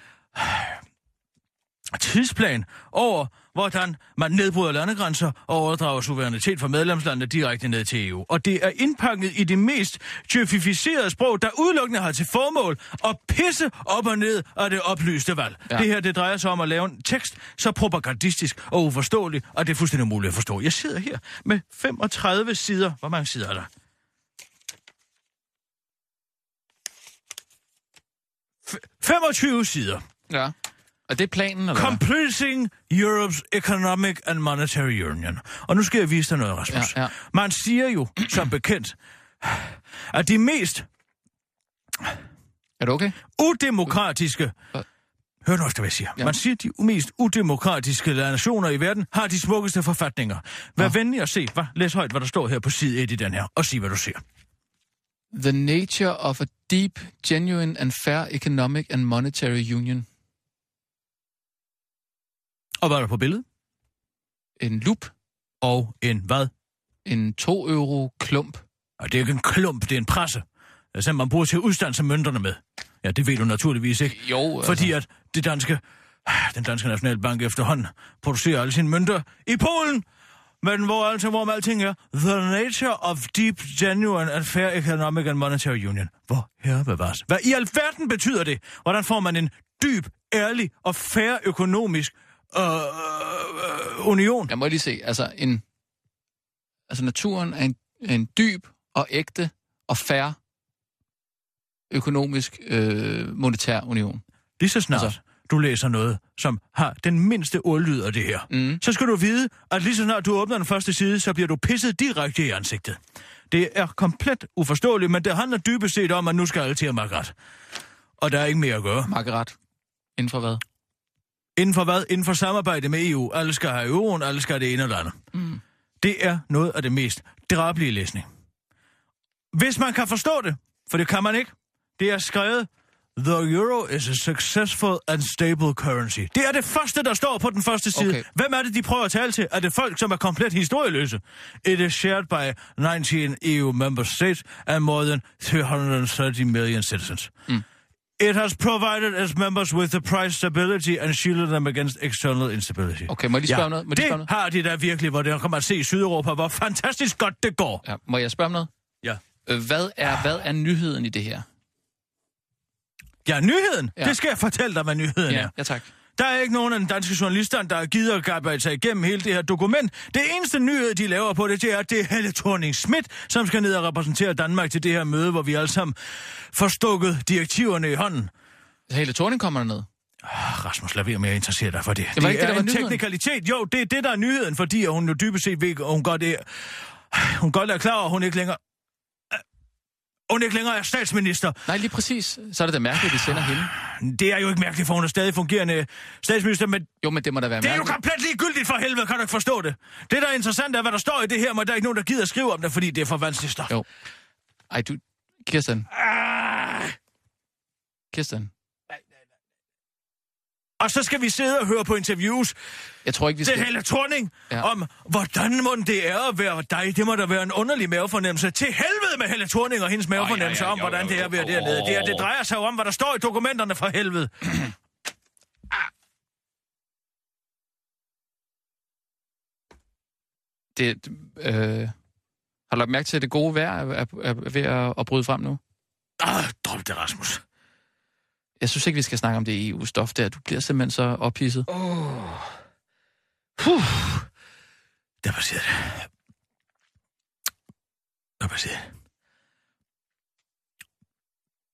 tidsplan over, hvordan man nedbryder landegrænser og overdrager suverænitet fra medlemslandene direkte ned til EU. Og det er indpakket i det mest tjøfificerede sprog, der udelukkende har til formål at pisse op og ned af det oplyste valg. Ja. Det her, det drejer sig om at lave en tekst så propagandistisk og uforståelig, at det er fuldstændig umuligt at forstå. Jeg sidder her med 35 sider. Hvor mange sider er der? F- 25 sider. Ja. Og det er planen, eller? Completing Europe's Economic and Monetary Union. Og nu skal jeg vise dig noget, Rasmus. Ja, ja. Man siger jo, som bekendt, at de mest Er du okay? udemokratiske... Hvad? Hør nu efter, hvad jeg siger. Ja. Man siger, at de mest udemokratiske nationer i verden har de smukkeste forfatninger. Vær Nå. venlig at se. Hva? Læs højt, hvad der står her på side 1 i den her, og sig, hvad du ser. The nature of a deep, genuine and fair economic and monetary union. Og hvad er der på billedet? En lup. Og en hvad? En 2 euro klump. Og det er ikke en klump, det er en presse. Det er sådan, man bruger til at udstanse mønterne med. Ja, det ved du naturligvis ikke. Jo, Fordi at det danske, den danske nationalbank efterhånden producerer alle sine mønter i Polen. Men hvor, altså, hvor alting er, the nature of deep, genuine and fair economic and monetary union. Hvor herre bevares. Hvad i alverden betyder det? Hvordan får man en dyb, ærlig og fair økonomisk øh, øh, union? Jeg må lige se, altså en... Altså naturen er en, en dyb og ægte og fair økonomisk øh, monetær union. Lige så snart Altså- du læser noget, som har den mindste ordlyd af det her, Mm. så skal du vide, at lige så snart du åbner den første side, så bliver du pisset direkte i ansigtet. Det er komplet uforståeligt, men det handler dybest set om, at nu skal alle til at makke ret. Og der er ikke mere at gøre. Margaret. Inden for hvad? Inden for hvad? Inden for samarbejde med EU. Alle skal have euroen, alle skal have det ene eller andet. Mm. Det er noget af det mest drabelige læsning. Hvis man kan forstå det, for det kan man ikke, det er skrevet, The euro is a successful and stable currency. Det er det første, der står på den første side. Okay. Hvem er det, de prøver at tale til? Er det folk, som er komplet historieløse? It is shared by 19 EU member states and more than 330 million citizens. Mm. It has provided its members with the price stability and shielded them against external instability. Okay, må jeg lige spørge om noget? Må jeg lige det spørge noget? har de da virkelig, hvor der kan man se i Sydeuropa, hvor fantastisk godt det går. Ja, må jeg spørge om noget? Ja. Øh, Hvad er, hvad er nyheden i det her? Ja, nyheden. Ja. Ja. Det skal jeg fortælle dig, hvad nyheden Ja, er. ja tak. Der er ikke nogen af den danske journalister, der givet at sig igennem hele det her dokument. Det eneste nyhed, de laver på det, det er, at det er Helle thorning Schmidt, som skal ned og repræsentere Danmark til det her møde, hvor vi alle sammen får stukket direktiverne i hånden. Hele Thorning kommer derned. Ah, Rasmus, lad være med at interessere dig for det. Det var ikke det, er der var en teknikalitet. Jo, det er det, der er nyheden, fordi hun jo dybest set ved, at hun godt er, hun godt er klar over, at hun ikke længere hun ikke længere er statsminister. Nej, lige præcis. Så er det da mærkeligt, at de sender hende. Det er jo ikke mærkeligt, for hun er stadig fungerende statsminister, men Jo, men det må da være Det er jo mærkeligt. komplet ligegyldigt for helvede, kan du ikke forstå det? Det, der er interessant, er, hvad der står i det her, men der er ikke nogen, der gider at skrive om det, fordi det er for vanskeligt stof. Jo. Ej, du... Kirsten. Ah, Kirsten. Og så skal vi sidde og høre på interviews Jeg tror ikke, vi skal... Helle Thorning Ja. ja. om, hvordan må det er at være dig. Det må da være en underlig mavefornemmelse. Til helvede med Helle Thorning og hendes mavefornemmelse ja, ja, om, hvordan jo, det er at være dernede. Det, er, det drejer sig jo om, hvad der står i dokumenterne for helvede. [clears throat] det, øh, har du lagt mærke til, at det gode vejr er, er, er ved at, at bryde frem nu? Ah, drop det, Rasmus. Jeg synes ikke, vi skal snakke om det EU-stof der. Du bliver simpelthen så ophidset. Åh. Oh. Puh. Der passerede det. Der passerede det.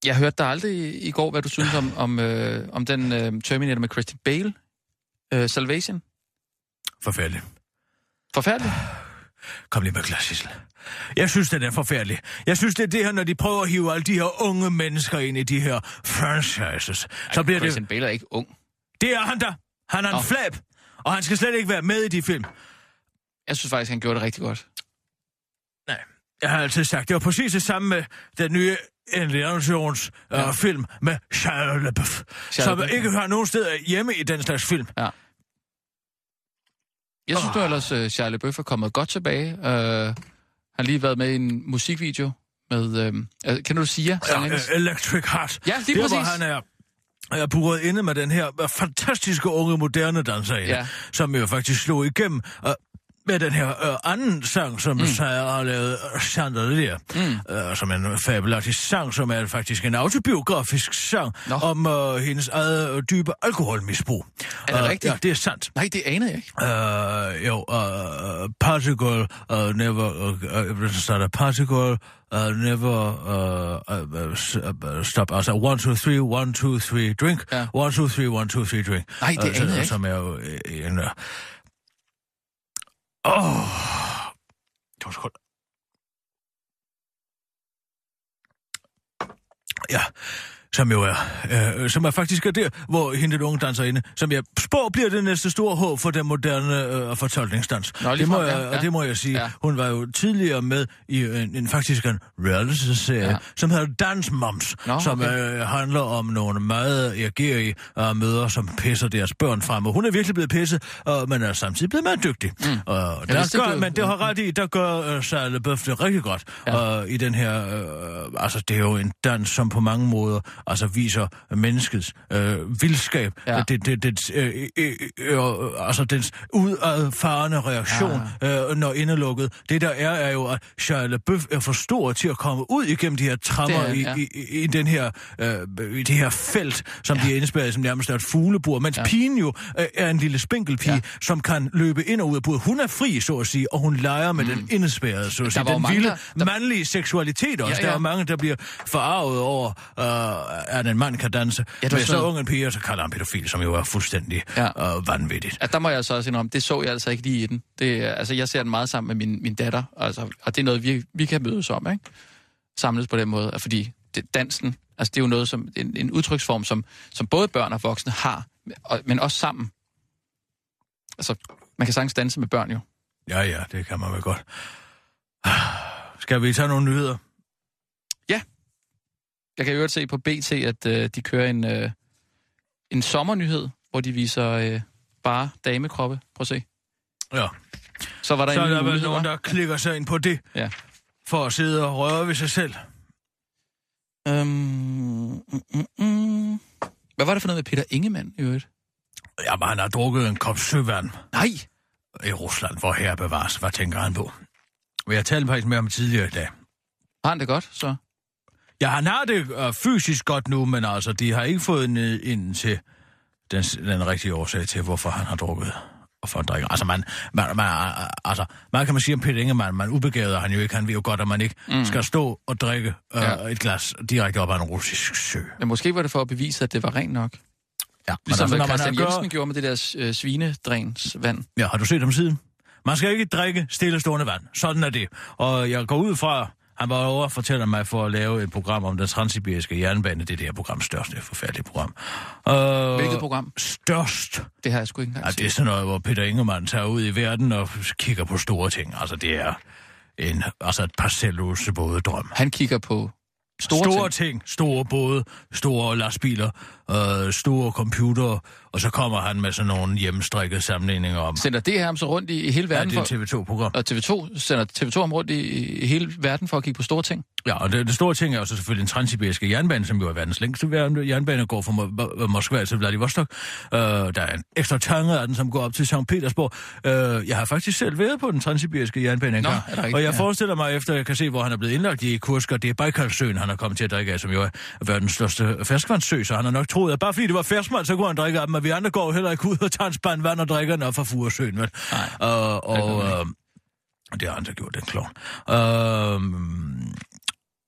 Jeg hørte dig aldrig i, i går, hvad du synes om, om, øh, om den øh, Terminator med Christian Bale. Øh, Salvation. Forfærdeligt. Forfærdeligt. Kom lige med glas, Sissel. Jeg synes, den er forfærdelig. Jeg synes, det er det her, når de prøver at hive alle de her unge mennesker ind i de her franchises. Ej, Så bliver Christian det... Bale er ikke ung. Det er han der. Han er en Nå. flab. Og han skal slet ikke være med i de film. Jeg synes faktisk, han gjorde det rigtig godt. Nej, jeg har altid sagt, det var præcis det samme med den nye Indiana Jones uh, Ja. film med Shia LaBeouf, som LaBeouf, ikke hører nogen steder hjemme i den slags film. Jeg synes, du ellers, uh, Charlie Bøff er kommet godt tilbage. Uh, har lige været med i en musikvideo med... Uh, kan du sige? Ja, Electric Heart. Ja, lige Der, hvor præcis. han er er buret inde med den her øh, fantastiske unge moderne danserinde, Ja. som jo faktisk slog igennem med den her uh, anden sang, som mm. Sager har lavet, uh, Chandelier, mm. uh, som er en fabelagtig sang, som er faktisk en autobiografisk sang Nå. om uh, hendes eget uh, dybe alkoholmisbrug. Er det Øh, rigtigt? Ja, det er sandt. Nej, det anede jeg ikke. Uh, jo, uh, particle uh, never uh, uh, starter particle uh, never uh, uh, uh, s- uh, stop. Altså one two three one two three drink. Ja. One two three one two three drink. Nej, det Øh, jeg ikke. Som er jo øh, en. Uh, Åh, to godt. Ja, som jo er, øh, som er faktisk er der, hvor hende den unge danserinde, som jeg spår bliver det næste store håb for den moderne øh, fortolkningsdans. Nå, det, må frem, jeg, ja, og ja. det må jeg sige. Ja. Ja. Hun var jo tidligere med i en, en faktisk en reality-serie, Ja. ja. som hedder Dance Moms, Nå, som okay. øh, handler om nogle meget reagerige øh, mødre, som pisser deres børn frem. Og hun er virkelig blevet pisset, øh, men er samtidig blevet meget dygtig. Mm. Og der ikke, gør, du- men det har ret i, der gør øh, LaBeouf det rigtig godt Ja. ja. øh, i den her... Øh, altså, det er jo en dans, som på mange måder altså, viser menneskets øh, vildskab. Ja. Det, det, det, øh, øh, øh, øh, altså, dens udfarende reaktion, ja. øh, når indelukket. Det der er, er jo, at Shia LaBeouf er for stor til at komme ud igennem de her trammer Det er ja. i, i, i, den her, øh, i det her felt, som ja. de er indspærret som nærmest er et fuglebur. Mens ja. pigen jo øh, er en lille spinkelpige, Ja. som kan løbe ind og ud af buret. Hun er fri, så at sige, og hun leger med mm. den indespærrede, så at sige. Den vilde, der- mandlige seksualitet også. Ja, Ja. Der er mange, der bliver forarvet over, øh, at en mand kan danse. Ja, med så sådan- ung en pige, og så kalder han pædofil, som jo er fuldstændig Ja. øh, vanvittigt. Ja, der må jeg så også indrømme, det så jeg altså ikke lige i den. Det, altså, jeg ser den meget sammen med min, min datter, altså, og det er noget, vi, vi kan mødes om, ikke? Samles på den måde, fordi det, dansen, altså det er jo noget, som en, en udtryksform, som, som både børn og voksne har, og, men også sammen. Altså, man kan sagtens danse med børn jo. Ja, ja, det kan man vel godt. Skal vi tage nogle nyheder? Jeg kan jo se på BT, at øh, de kører en, øh, en sommernyhed, hvor de viser øh, bare damekroppe. Prøv at se. Ja. Så var der Så en der vel mulighed, nogen, der klikker sig ind på det, Ja. for at sidde og røre ved sig selv. Øhm, mm, mm, mm. Hvad var det for noget med Peter Ingemann i øvrigt? Jamen, han har drukket en kop søvand Nej! i Rusland, hvor her bevares. Hvad tænker han på? Vi har talt faktisk med ham tidligere i dag. Har han det godt, så? Ja, han har det øh, fysisk godt nu, men altså, de har ikke fået ned ind til den, den rigtige årsag til, hvorfor han har drukket og for drikker. Altså, man, man, man, altså, man kan man sige om Peter Ingemann, man ubegavet han jo ikke. Han ved jo godt, at man ikke mm. skal stå og drikke øh, Ja. et glas direkte op af en russisk sø. Men måske var det for at bevise, at det var rent nok. Ja, Ligesom altså, når man Christian Jensen gør, gjorde med det der øh, svinedræns vand. Ja, har du set ham siden? Man skal ikke drikke stillestående vand. Sådan er det. Og jeg går ud fra, han var over og fortæller mig for at lave et program om den transsibiriske jernbane. Det er det her program størst, det er forfærdeligt program. Uh, Hvilket program? Størst. Det har jeg sgu ikke engang Ja, det er sådan noget, hvor Peter Ingemann tager ud i verden og kigger på store ting. Altså, det er en, altså et parcellose både drøm. Han kigger på Store, store ting. ting. Store både, store lastbiler, øh, store computere, og så kommer han med sådan nogle hjemmestrikkede sammenligninger om... Sender det her så rundt i, i hele verden? Ja, det er et TV2-program. Og TV2 sender TV2 om rundt i, i hele verden for at kigge på store ting? Ja, og det, det store ting er jo så selvfølgelig den transsibiriske jernbane, som jo er verdens længste jernbane, går fra Mo- Moskva til Vladivostok. Uh, der er en ekstra tange af den, som går op til St. Petersborg. Uh, jeg har faktisk selv været på den transsibiriske jernbane engang. Og jeg forestiller mig, efter jeg kan se, hvor han er blevet indlagt i Kursk, og det er Baikalsøen, han har kommet til at drikke af, som jo er verdens største ferskvandssø, så han har nok troet, at bare fordi det var ferskvand, så kunne han drikke af dem, vi andre går heller ikke ud og tager en spand vand og drikker den op fra Furesøen, vel? Nej. Uh, og, uh, det har han da gjort, den klovn. Uh,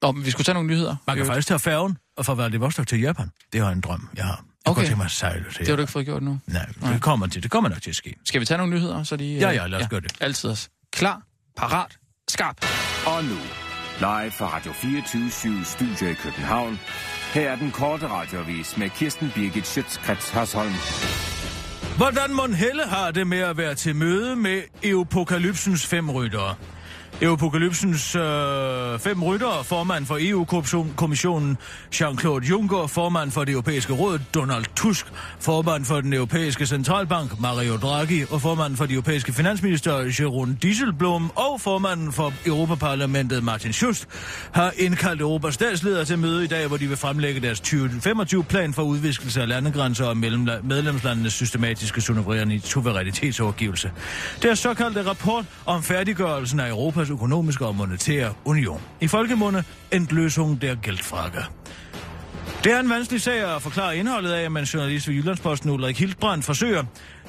Nå, men vi skulle tage nogle nyheder. man kan faktisk tage færgen og fra Vladivostok til Japan. Det er en drøm, jeg har. Jeg Okay. okay. tænke mig at sejle til Det har du ikke fået gjort nu. Nej, det kommer, til, det kommer nok til at ske. Skal vi tage nogle nyheder, så de... Ja, ja, lad os gøre det. Altid os. Klar, parat, skarp. Og nu, live fra Radio 24 Studio i København. Her er den korte radiovis med Kirsten Birgit Schøtzgrads Hasholm. Hvordan mon Helle har det med at være til møde med Eupokalypsens fem ryttere? Eupokalypsens øh, fem ryttere, formand for EU-kommissionen Jean-Claude Juncker, formand for det europæiske råd Donald Tusk, formand for den europæiske centralbank Mario Draghi og formand for de europæiske finansminister Jeroen Dieselblom og formanden for Europaparlamentet Martin Schulz har indkaldt Europas statsledere til møde i dag, hvor de vil fremlægge deres 2025-plan for udviskelse af landegrænser og medlemslandenes systematiske suverænitetsovergivelse. Deres såkaldte rapport om færdiggørelsen af Europas økonomiske og monetære union. I folkemunde en løsung der Geldfrage. Det er en vanskelig sag at forklare indholdet af, men journalist ved Jyllandsposten Ulrik Hildbrand forsøger.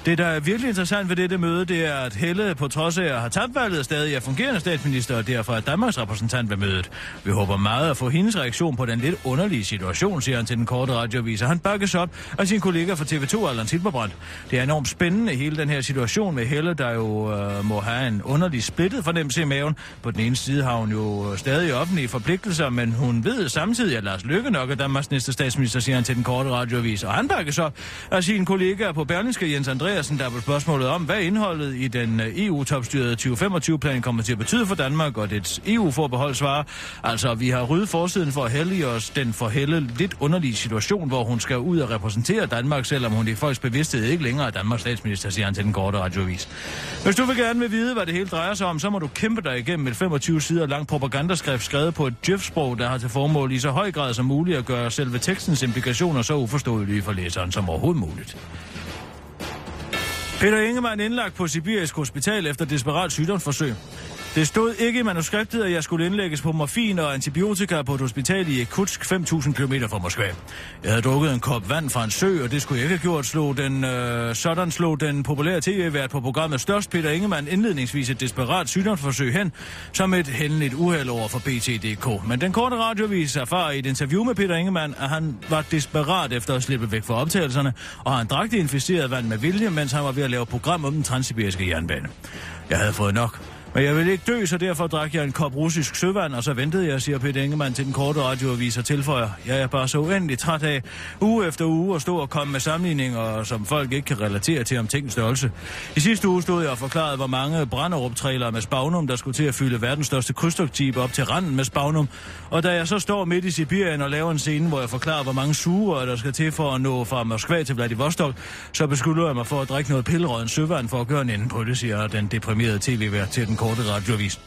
Det, der er virkelig interessant ved dette møde, det er, at Helle på trods af at have tabt valget stadig er fungerende statsminister, og derfor er Danmarks repræsentant ved mødet. Vi håber meget at få hendes reaktion på den lidt underlige situation, siger han til den korte radioavis, og han bakkes op af sin kollega fra TV2, Allan Silberbrandt. Det er enormt spændende, hele den her situation med Helle, der jo øh, må have en underlig splittet fornemmelse i maven. På den ene side har hun jo stadig offentlige forpligtelser, men hun ved samtidig, at Lars Løkke nok er Danmarks næste statsminister, siger han til den korte radioavis. Og han bakkes op af sin kollega på Berlingske Jens Andreasen, der på spørgsmålet om, hvad indholdet i den øh, EU-topstyrede 2025-plan kommer til at betyde for Danmark og dets EU-forbehold svarer. Altså, vi har ryddet forsiden for at hælde os den for helle lidt underlige situation, hvor hun skal ud og repræsentere Danmark, selvom hun i folks bevidsthed ikke længere er Danmarks statsminister, siger han til den korte radiovis. Hvis du vil gerne vil vide, hvad det hele drejer sig om, så må du kæmpe dig igennem et 25 sider langt propagandaskrift skrevet på et djøfsprog, der har til formål i så høj grad som muligt at gøre selve tekstens implikationer så uforståelige for læseren som overhovedet muligt. Peter Ingemann indlagt på Sibirisk Hospital efter desperat sygdomsforsøg. Det stod ikke i manuskriptet, at jeg skulle indlægges på morfin og antibiotika på et hospital i Kutsk, 5.000 km fra Moskva. Jeg havde drukket en kop vand fra en sø, og det skulle jeg ikke have gjort. Slog den, øh, sådan slog den populære tv-vært på programmet Størst Peter Ingemann indledningsvis et desperat sygdomsforsøg hen, som et hændeligt uheld over for BT.dk. Men den korte radiovis erfarer i et interview med Peter Ingemann, at han var desperat efter at slippe væk fra optagelserne, og han drak det inficerede vand med vilje, mens han var ved at lave program om den transsibiriske jernbane. Jeg havde fået nok. Men jeg vil ikke dø, så derfor drak jeg en kop russisk søvand, og så ventede jeg, siger Peter Ingemann til den korte radioavis og tilføjer. Jeg er bare så uendelig træt af uge efter uge at stå og komme med sammenligninger, som folk ikke kan relatere til om tingens størrelse. I sidste uge stod jeg og forklarede, hvor mange brænderup med spagnum, der skulle til at fylde verdens største krydstogtjeep op til randen med spagnum. Og da jeg så står midt i Sibirien og laver en scene, hvor jeg forklarer, hvor mange sugerør der skal til for at nå fra Moskva til Vladivostok, så beskylder jeg mig for at drikke noget pillerød søvand for at gøre en ende på det, siger den deprimerede tv-vært til den korte radioavis.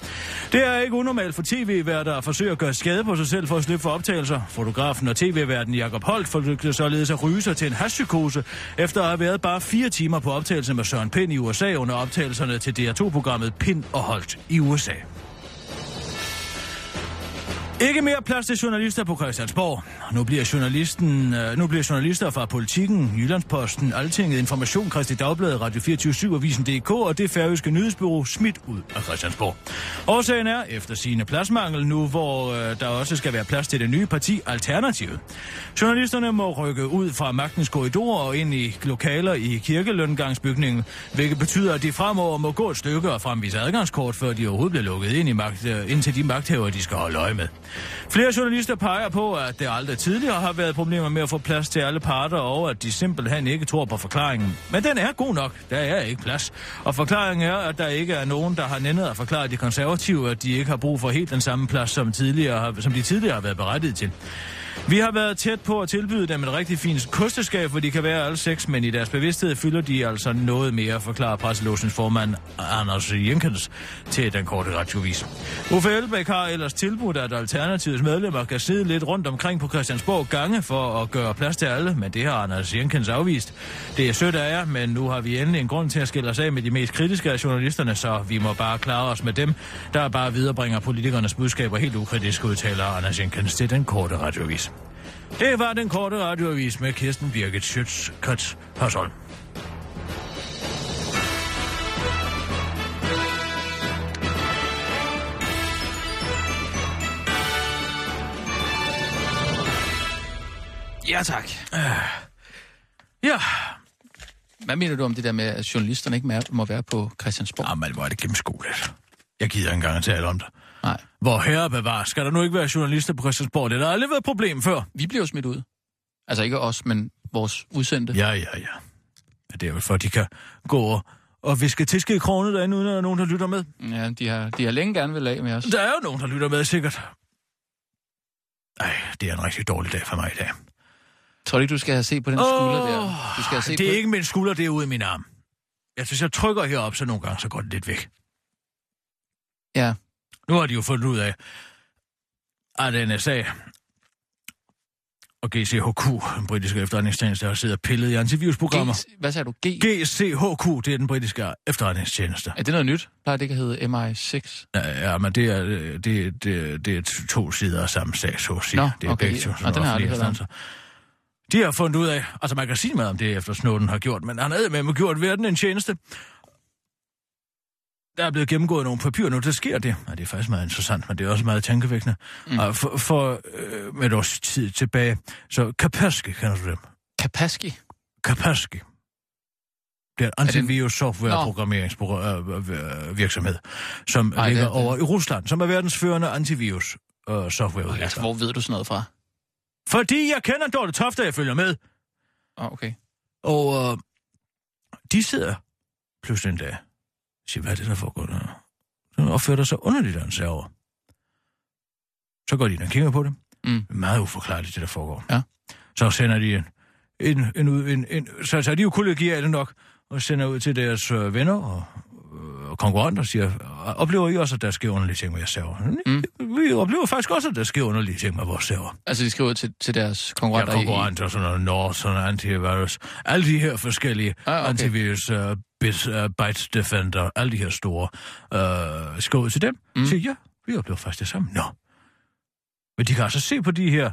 Det er ikke unormalt for tv-værter at forsøge at gøre skade på sig selv for at slippe for optagelser. Fotografen og tv-værten Jakob Holt forsøgte således at ryge sig til en hashpsykose, efter at have været bare fire timer på optagelse med Søren Pind i USA under optagelserne til DR2-programmet Pind og Holt i USA. Ikke mere plads til journalister på Christiansborg. Nu bliver, journalisten, øh, nu bliver journalister fra Politiken, Jyllandsposten, Altinget, Information, Kristi Dagblad, Radio 24 Avisen DK og det færøske nyhedsbyrå smidt ud af Christiansborg. Årsagen er efter sine pladsmangel nu, hvor øh, der også skal være plads til det nye parti Alternativet. Journalisterne må rykke ud fra magtens korridorer og ind i lokaler i kirkeløngangsbygningen, hvilket betyder, at de fremover må gå et stykke og fremvise adgangskort, før de overhovedet bliver lukket ind, i magt, øh, ind til de magthavere, de skal holde øje med. Flere journalister peger på, at det aldrig tidligere har været problemer med at få plads til alle parter, og at de simpelthen ikke tror på forklaringen. Men den er god nok. Der er ikke plads. Og forklaringen er, at der ikke er nogen, der har nændet at forklare de konservative, at de ikke har brug for helt den samme plads, som, tidligere, som de tidligere har været berettiget til. Vi har været tæt på at tilbyde dem et rigtig fint kosteskab, hvor de kan være alle seks, men i deres bevidsthed fylder de altså noget mere, forklarer presselåsens formand Anders Jenkins til den korte radiovis. Uffe Elbæk har ellers tilbudt, at Alternativets medlemmer kan sidde lidt rundt omkring på Christiansborg gange for at gøre plads til alle, men det har Anders Jenkins afvist. Det er sødt af jer, men nu har vi endelig en grund til at skille os af med de mest kritiske af journalisterne, så vi må bare klare os med dem, der bare viderebringer politikernes budskaber helt ukritisk, udtaler Anders Jenkins til den korte radiovis. Det var den korte radioavis med Kirsten Birgit Schøtz, Kats Hørsholm. Ja, tak. Ja, Hvad mener du om det der med, at journalisterne ikke må være på Christiansborg? Jamen, hvor er det gennemskueligt. Jeg gider ikke engang at tale om det. Nej. Hvor herre bevar, skal der nu ikke være journalister på Christiansborg? Det har aldrig været et problem før. Vi bliver jo smidt ud. Altså ikke os, men vores udsendte. Ja, ja, ja. det er vel for, at de kan gå og, og viske tiske i kronet derinde, uden at der er nogen, der lytter med. Ja, de har, de har længe gerne vil af med os. Der er jo nogen, der lytter med, sikkert. Ej, det er en rigtig dårlig dag for mig i dag. Tror du ikke, du skal have se på den skulder der? Du skal have set det på... er ikke min skulder, det er ude i min arm. Jeg synes, jeg trykker herop, så nogle gange, så går det lidt væk. Ja. Nu har de jo fundet ud af, at NSA og GCHQ, den britiske efterretningstjeneste, har siddet og pillet i antivirusprogrammer. G, hvad sagde du? G? GCHQ, det er den britiske efterretningstjeneste. Er det noget nyt? Plejer det ikke at hedde MI6? Ja, ja men det er, det, det, det er to sider af samme sag, så at sige. Nå, det er okay. begge to sådan den har jeg aldrig. De har fundet ud af, altså man kan sige meget om det, efter Snowden har gjort, men han havde med gjort verden en tjeneste. Der er blevet gennemgået nogle papirer nu, der sker det. Og det er faktisk meget interessant, men det er også meget tænkevækkende. Mm. Og for, for øh, med et års tid tilbage, så Kaspersky, kender du dem? Kaspersky? Kaspersky. Det er en det en- antivirus-software-programmeringsvirksomhed, som Ej, ligger det- det- over i Rusland, som er verdens førende antivirus-software. Altså, hvor ved du sådan noget fra? Fordi jeg kender Dorte Tofte, jeg følger med. Oh, okay. Og øh, de sidder pludselig en dag siger, hvad er det, der foregår der? Den opfører sig underligt, den server. Så går de ind og kigger på det. Mm. Meget uforklarligt, det der foregår. Ja. Så sender de en, en, en, en, en så, så er de jo kollegiale nok, og sender ud til deres øh, venner og konkurrenter og siger, oplever I også, at der sker underlige ting med jeres server? Mm. Vi oplever faktisk også, at der sker underlige ting med vores server. Altså, de skriver til, til deres Ja, konkurrenter i... konkurrenter, sådan noget Norton, antivirus, alle de her forskellige Ah, okay. antivirus, uh, bit, uh, Byte Defender, alle de her store, uh, ud til dem. Mm. Mm. Siger, ja, vi oplever faktisk det samme. Nå. Men de kan altså se på de her,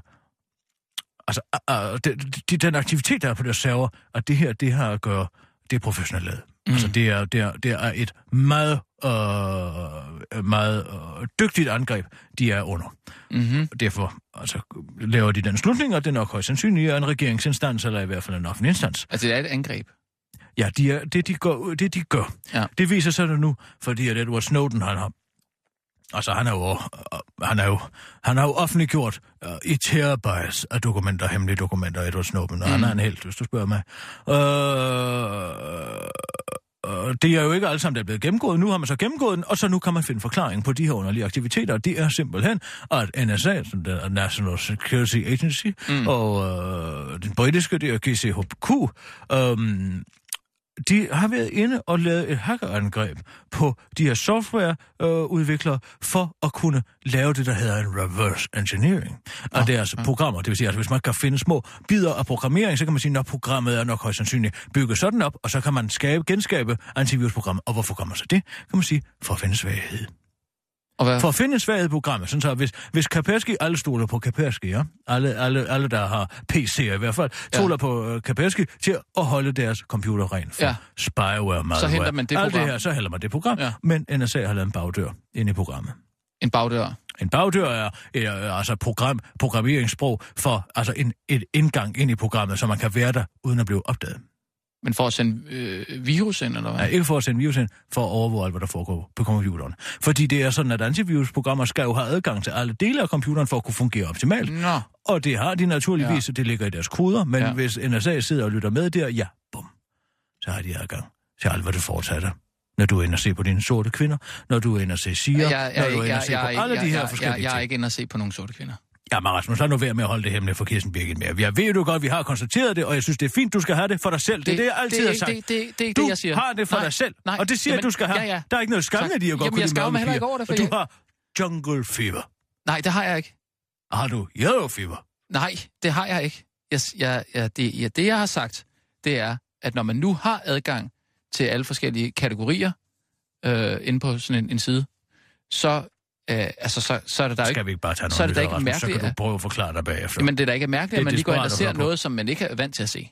altså uh, de, de, den aktivitet, der er på deres server, at det her, det har at gøre, det er professionelt lavet. Mm. Altså det er, det, er, det er et meget, uh, meget uh, dygtigt angreb, de er under. Mm-hmm. Derfor altså, laver de den slutning, og det er nok højst sandsynligt er en regeringsinstans, eller i hvert fald en offentlig instans. Altså, det er et angreb. Ja, de er, det, de gør, det de gør, Ja. det viser sig nu, fordi at Edward Snowden, han har Altså, han er jo, han er jo, han har jo offentliggjort uh, i terabytes af dokumenter, hemmelige dokumenter, Edward Snowden, og mm. han er en helt, hvis du spørger mig. Øh, øh, det er jo ikke alle sammen, der er blevet gennemgået. Nu har man så gennemgået den, og så nu kan man finde forklaring på de her underlige aktiviteter. Det er simpelthen, at NSA, som den er National Security Agency, mm. og øh, den britiske, det er GCHQ, øh, de har været inde og lavet et hackerangreb på de her softwareudviklere for at kunne lave det, der hedder en reverse engineering af Nå, deres ja. programmer. Det vil sige, altså hvis man kan finde små bidder af programmering, så kan man sige, at programmet er nok højst sandsynligt bygget sådan op, og så kan man skabe, genskabe antivirusprogrammet. Og hvorfor man så det? Kan man sige, for at finde svaghed. Og hvad? For at finde svaghed i programmet, sådan så hvis, hvis Kaspersky, alle stoler på Kaspersky, ja? alle, alle, alle, der har PC'er i hvert fald, Ja. stoler på uh, Kaspersky til at holde deres computer ren for Ja. ja. spyware, malware. henter man det Alt program. det her, så hælder man det program, Ja. ja. men NSA har lavet en bagdør ind i programmet. En bagdør. En bagdør er, er altså program, programmeringssprog for altså en, et indgang ind i programmet, så man kan være der uden at blive opdaget. Men for at sende øh, virus ind, eller hvad? Nej, ikke for at sende virus ind, for at overvåge alt, hvad der foregår på computeren. Fordi det er sådan, at antivirusprogrammer skal jo have adgang til alle dele af computeren for at kunne fungere optimalt. Nå. Og det har de naturligvis, ja. det ligger i deres koder, men ja. hvis NSA sidder og lytter med der, ja, bum, så har de adgang til alt, hvad du fortsætter. Når du er inde og se på dine sorte kvinder, når du er inde og se siger, jeg, jeg, når du er inde og se jeg, på jeg, alle de her jeg, forskellige jeg, jeg, jeg er ting. ikke inde og se på nogle sorte kvinder. Ja, men Rasmus, lad nu være med at holde det hemmeligt for Kirsten Birgit mere. Jeg ved du godt, vi har konstateret det, og jeg synes, det er fint, du skal have det for dig selv. Det, det er det, jeg altid det, har sagt. Det, det, det, det er du det, jeg siger. har det for nej, dig selv, nej, og det siger jamen, du skal have. Ja, ja. Der er ikke noget skam Tak. i at godt Jamen, jeg skammer heller ikke over det, for du har jungle fever. Nej, det har jeg ikke. Har du yellow fever? Nej, det har jeg ikke. Jeg, jeg, jeg, det, ja, det, jeg har sagt, det er, at når man nu har adgang til alle forskellige kategorier øh, inde på sådan en, en side, så, øh, altså, så, så er det der Skal ikke... vi ikke bare tage så er noget det nyt, ikke Rasmus, så mærkeligt, kan du prøve at forklare dig bagefter. Men det er da ikke mærkeligt, at man lige går ind og ser noget, som man ikke er vant til at se.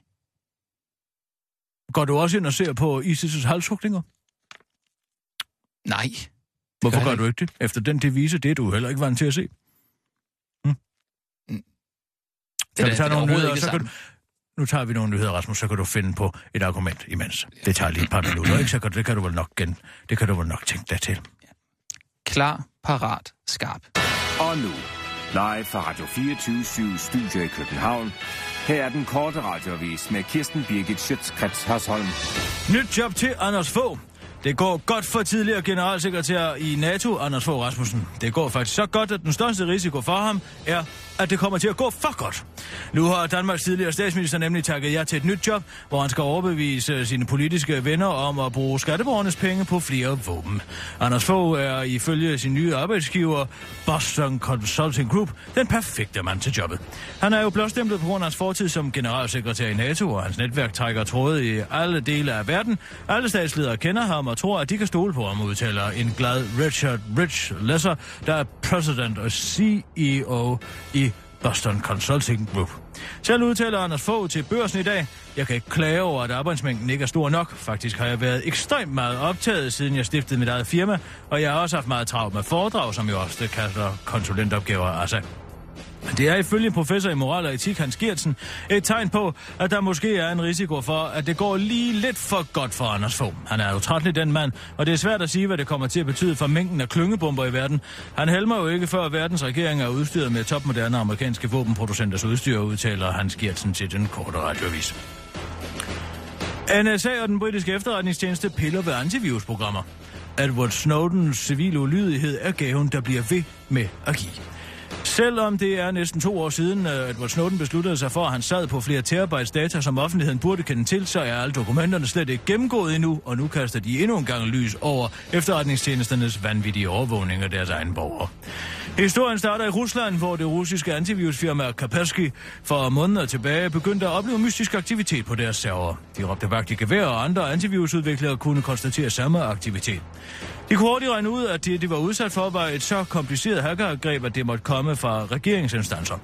Går du også ind og ser på ISIS' halshugninger? Nej. Hvorfor gør ikke. du ikke det? Efter den devise, det er du heller ikke vant til at se. Det Kan er, vi tage nogle nyheder, så kan du... Nu tager vi nogle nyheder, Rasmus, så kan du finde på et argument imens. Det tager lige et par minutter, ikke? Så kan, det kan du vel nok gen... Det kan du vel nok tænke dig til. Klar, parat, skarp. Og nu, live fra Radio 24 Studio i København. Her er den korte radiovis med Kirsten Birgit Schøtzgrads Hasholm. Nyt job til Anders Fogh. Det går godt for tidligere generalsekretær i NATO, Anders Fogh Rasmussen. Det går faktisk så godt, at den største risiko for ham er, at det kommer til at gå for godt. Nu har Danmarks tidligere statsminister nemlig takket ja til et nyt job, hvor han skal overbevise sine politiske venner om at bruge skatteborgernes penge på flere våben. Anders Fogh er ifølge sin nye arbejdsgiver, Boston Consulting Group, den perfekte mand til jobbet. Han er jo blåstemplet på grund af hans fortid som generalsekretær i NATO, og hans netværk trækker tråde i alle dele af verden. Alle statsledere kender ham og tror, at de kan stole på ham, udtaler en glad Richard Rich Lesser, der er president og CEO i Boston Consulting Group. Selv udtaler Anders Fogh til børsen i dag, jeg kan ikke klage over, at arbejdsmængden ikke er stor nok. Faktisk har jeg været ekstremt meget optaget, siden jeg stiftede mit eget firma, og jeg har også haft meget travlt med foredrag, som jo også kalder konsulentopgaver. Altså, det er ifølge professor i moral og etik Hans Geertsen et tegn på, at der måske er en risiko for, at det går lige lidt for godt for Anders Fogh. Han er jo 13 den mand, og det er svært at sige, hvad det kommer til at betyde for mængden af klyngebomber i verden. Han helmer jo ikke før verdens regering er udstyret med topmoderne amerikanske våbenproducenters udstyr, udtaler Hans Geertsen til den korte radiovis. NSA og den britiske efterretningstjeneste piller ved antivirusprogrammer. Edward Snowdens civile ulydighed er gaven, der bliver ved med at give. Selvom det er næsten to år siden, at Edward Snowden besluttede sig for, at han sad på flere terabytes data, som offentligheden burde kende til, så er alle dokumenterne slet ikke gennemgået endnu, og nu kaster de endnu en gang lys over efterretningstjenesternes vanvittige overvågning af deres egen borgere. Historien starter i Rusland, hvor det russiske antivirusfirma Kaspersky for måneder tilbage begyndte at opleve mystisk aktivitet på deres server. De råbte vagt i gevær, og andre antivirusudviklere kunne konstatere samme aktivitet. De kunne hurtigt regne ud, at det, de var udsat for, var et så kompliceret hackerangreb, at det måtte komme fra regeringsinstanser.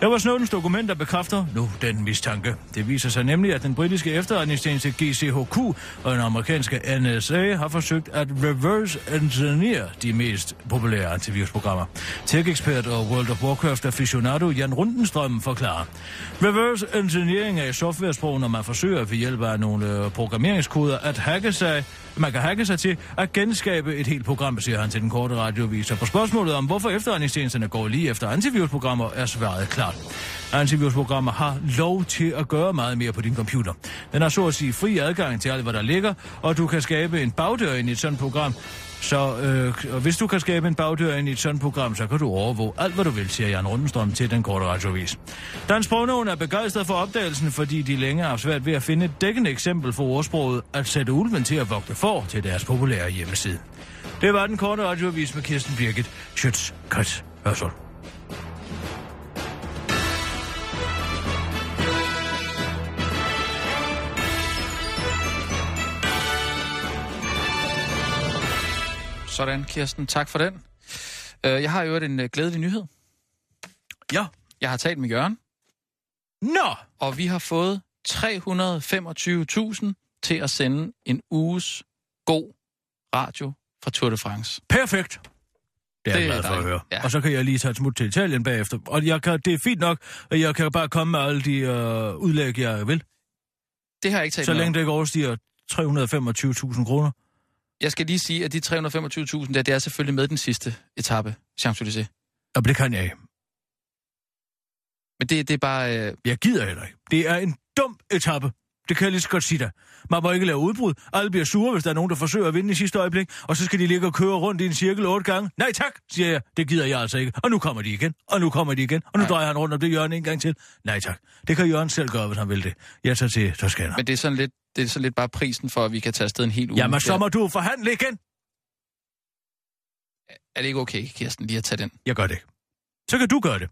Der var Snowdens dokumenter bekræfter nu den mistanke. Det viser sig nemlig, at den britiske efterretningstjeneste GCHQ og den amerikanske NSA har forsøgt at reverse engineer de mest populære antivirusprogrammer. Tech-ekspert og World of Warcraft aficionado Jan Rundenstrøm forklarer. Reverse engineering er i softwaresprog, når man forsøger ved hjælp af nogle øh, programmeringskoder at hacke sig, man kan hacke sig til at genskabe et helt program, siger han til den korte radiovis. Og på spørgsmålet om, hvorfor efterretningstjenesterne går lige efter antivirusprogrammer, er svaret klart. Antivirusprogrammer har lov til at gøre meget mere på din computer. Den har så at sige fri adgang til alt, hvad der ligger, og du kan skabe en bagdør ind i et sådan program, så øh, og hvis du kan skabe en bagdør ind i et sådan program, så kan du overvåge alt, hvad du vil, siger Jan Rundenstrøm til den korte radiovis. Dansk Sprognåen er begejstret for opdagelsen, fordi de længe har svært ved at finde et dækkende eksempel for ordsproget at sætte ulven til at vogte for til deres populære hjemmeside. Det var den korte radiovis med Kirsten Birgit Schøtz, Krets, Sådan, Kirsten. Tak for den. Øh, Jeg har jo en øh, glædelig nyhed. Ja. Jeg har talt med Jørgen, Nå! og vi har fået 325.000 til at sende en uges god radio fra Tour de France. Perfekt. Det er jeg glad for at høre. Ja. Og så kan jeg lige tage et smut til Italien bagefter. Og jeg kan, det er fint nok, at jeg kan bare komme med alle de øh, udlæg, jeg vil. Det har jeg ikke talt Så længe det ikke overstiger 325.000 kroner. Jeg skal lige sige, at de 325.000 der, det er selvfølgelig med den sidste etape, Champs-Élysées. Og det kan jeg ikke. Men det, det er bare... Øh, Jeg gider heller ikke. Det er en dum etape. Det kan jeg lige så godt sige dig. Man må ikke lave udbrud. Alle bliver sure, hvis der er nogen, der forsøger at vinde i sidste øjeblik. Og så skal de ligge og køre rundt i en cirkel otte gange. Nej tak, siger jeg. Det gider jeg altså ikke. Og nu kommer de igen. Og nu kommer de igen. Og nu Nej. drejer han rundt om det hjørne en gang til. Nej tak. Det kan Jørgen selv gøre, hvis han vil det. Jeg tager til Toskana. men det er, sådan lidt, det er sådan lidt bare prisen for, at vi kan tage afsted en hel uge. Jamen, så må du forhandle igen. Er det ikke okay, Kirsten, lige at tage den? Jeg gør det. Så kan du gøre det.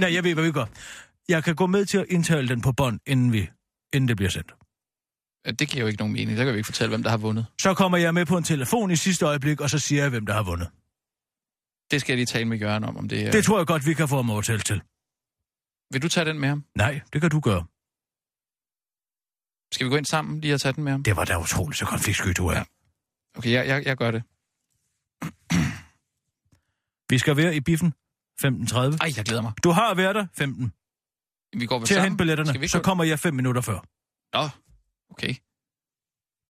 Nej, jeg ved, hvad vi gør. Jeg kan gå med til at indtale den på bånd, inden, vi, inden det bliver sendt. Det giver jo ikke nogen mening. Der kan vi ikke fortælle, hvem der har vundet. Så kommer jeg med på en telefon i sidste øjeblik, og så siger jeg, hvem der har vundet. Det skal jeg lige tale med Jørgen om, om det er... Det tror jeg godt, vi kan få ham overtalt til. Vil du tage den med ham? Nej, det kan du gøre. Skal vi gå ind sammen lige og tage den med ham? Det var da utroligt, så konfliktsky du er. Ja. Okay, jeg, jeg, jeg gør det. [clears throat] Vi skal være i biffen 15.30. Ej, jeg glæder mig. Du har været der 15. Vi går vel Til at sammen? hente billetterne, Skal vi ikke så gå- kommer jeg 5 minutter før. Nå, okay.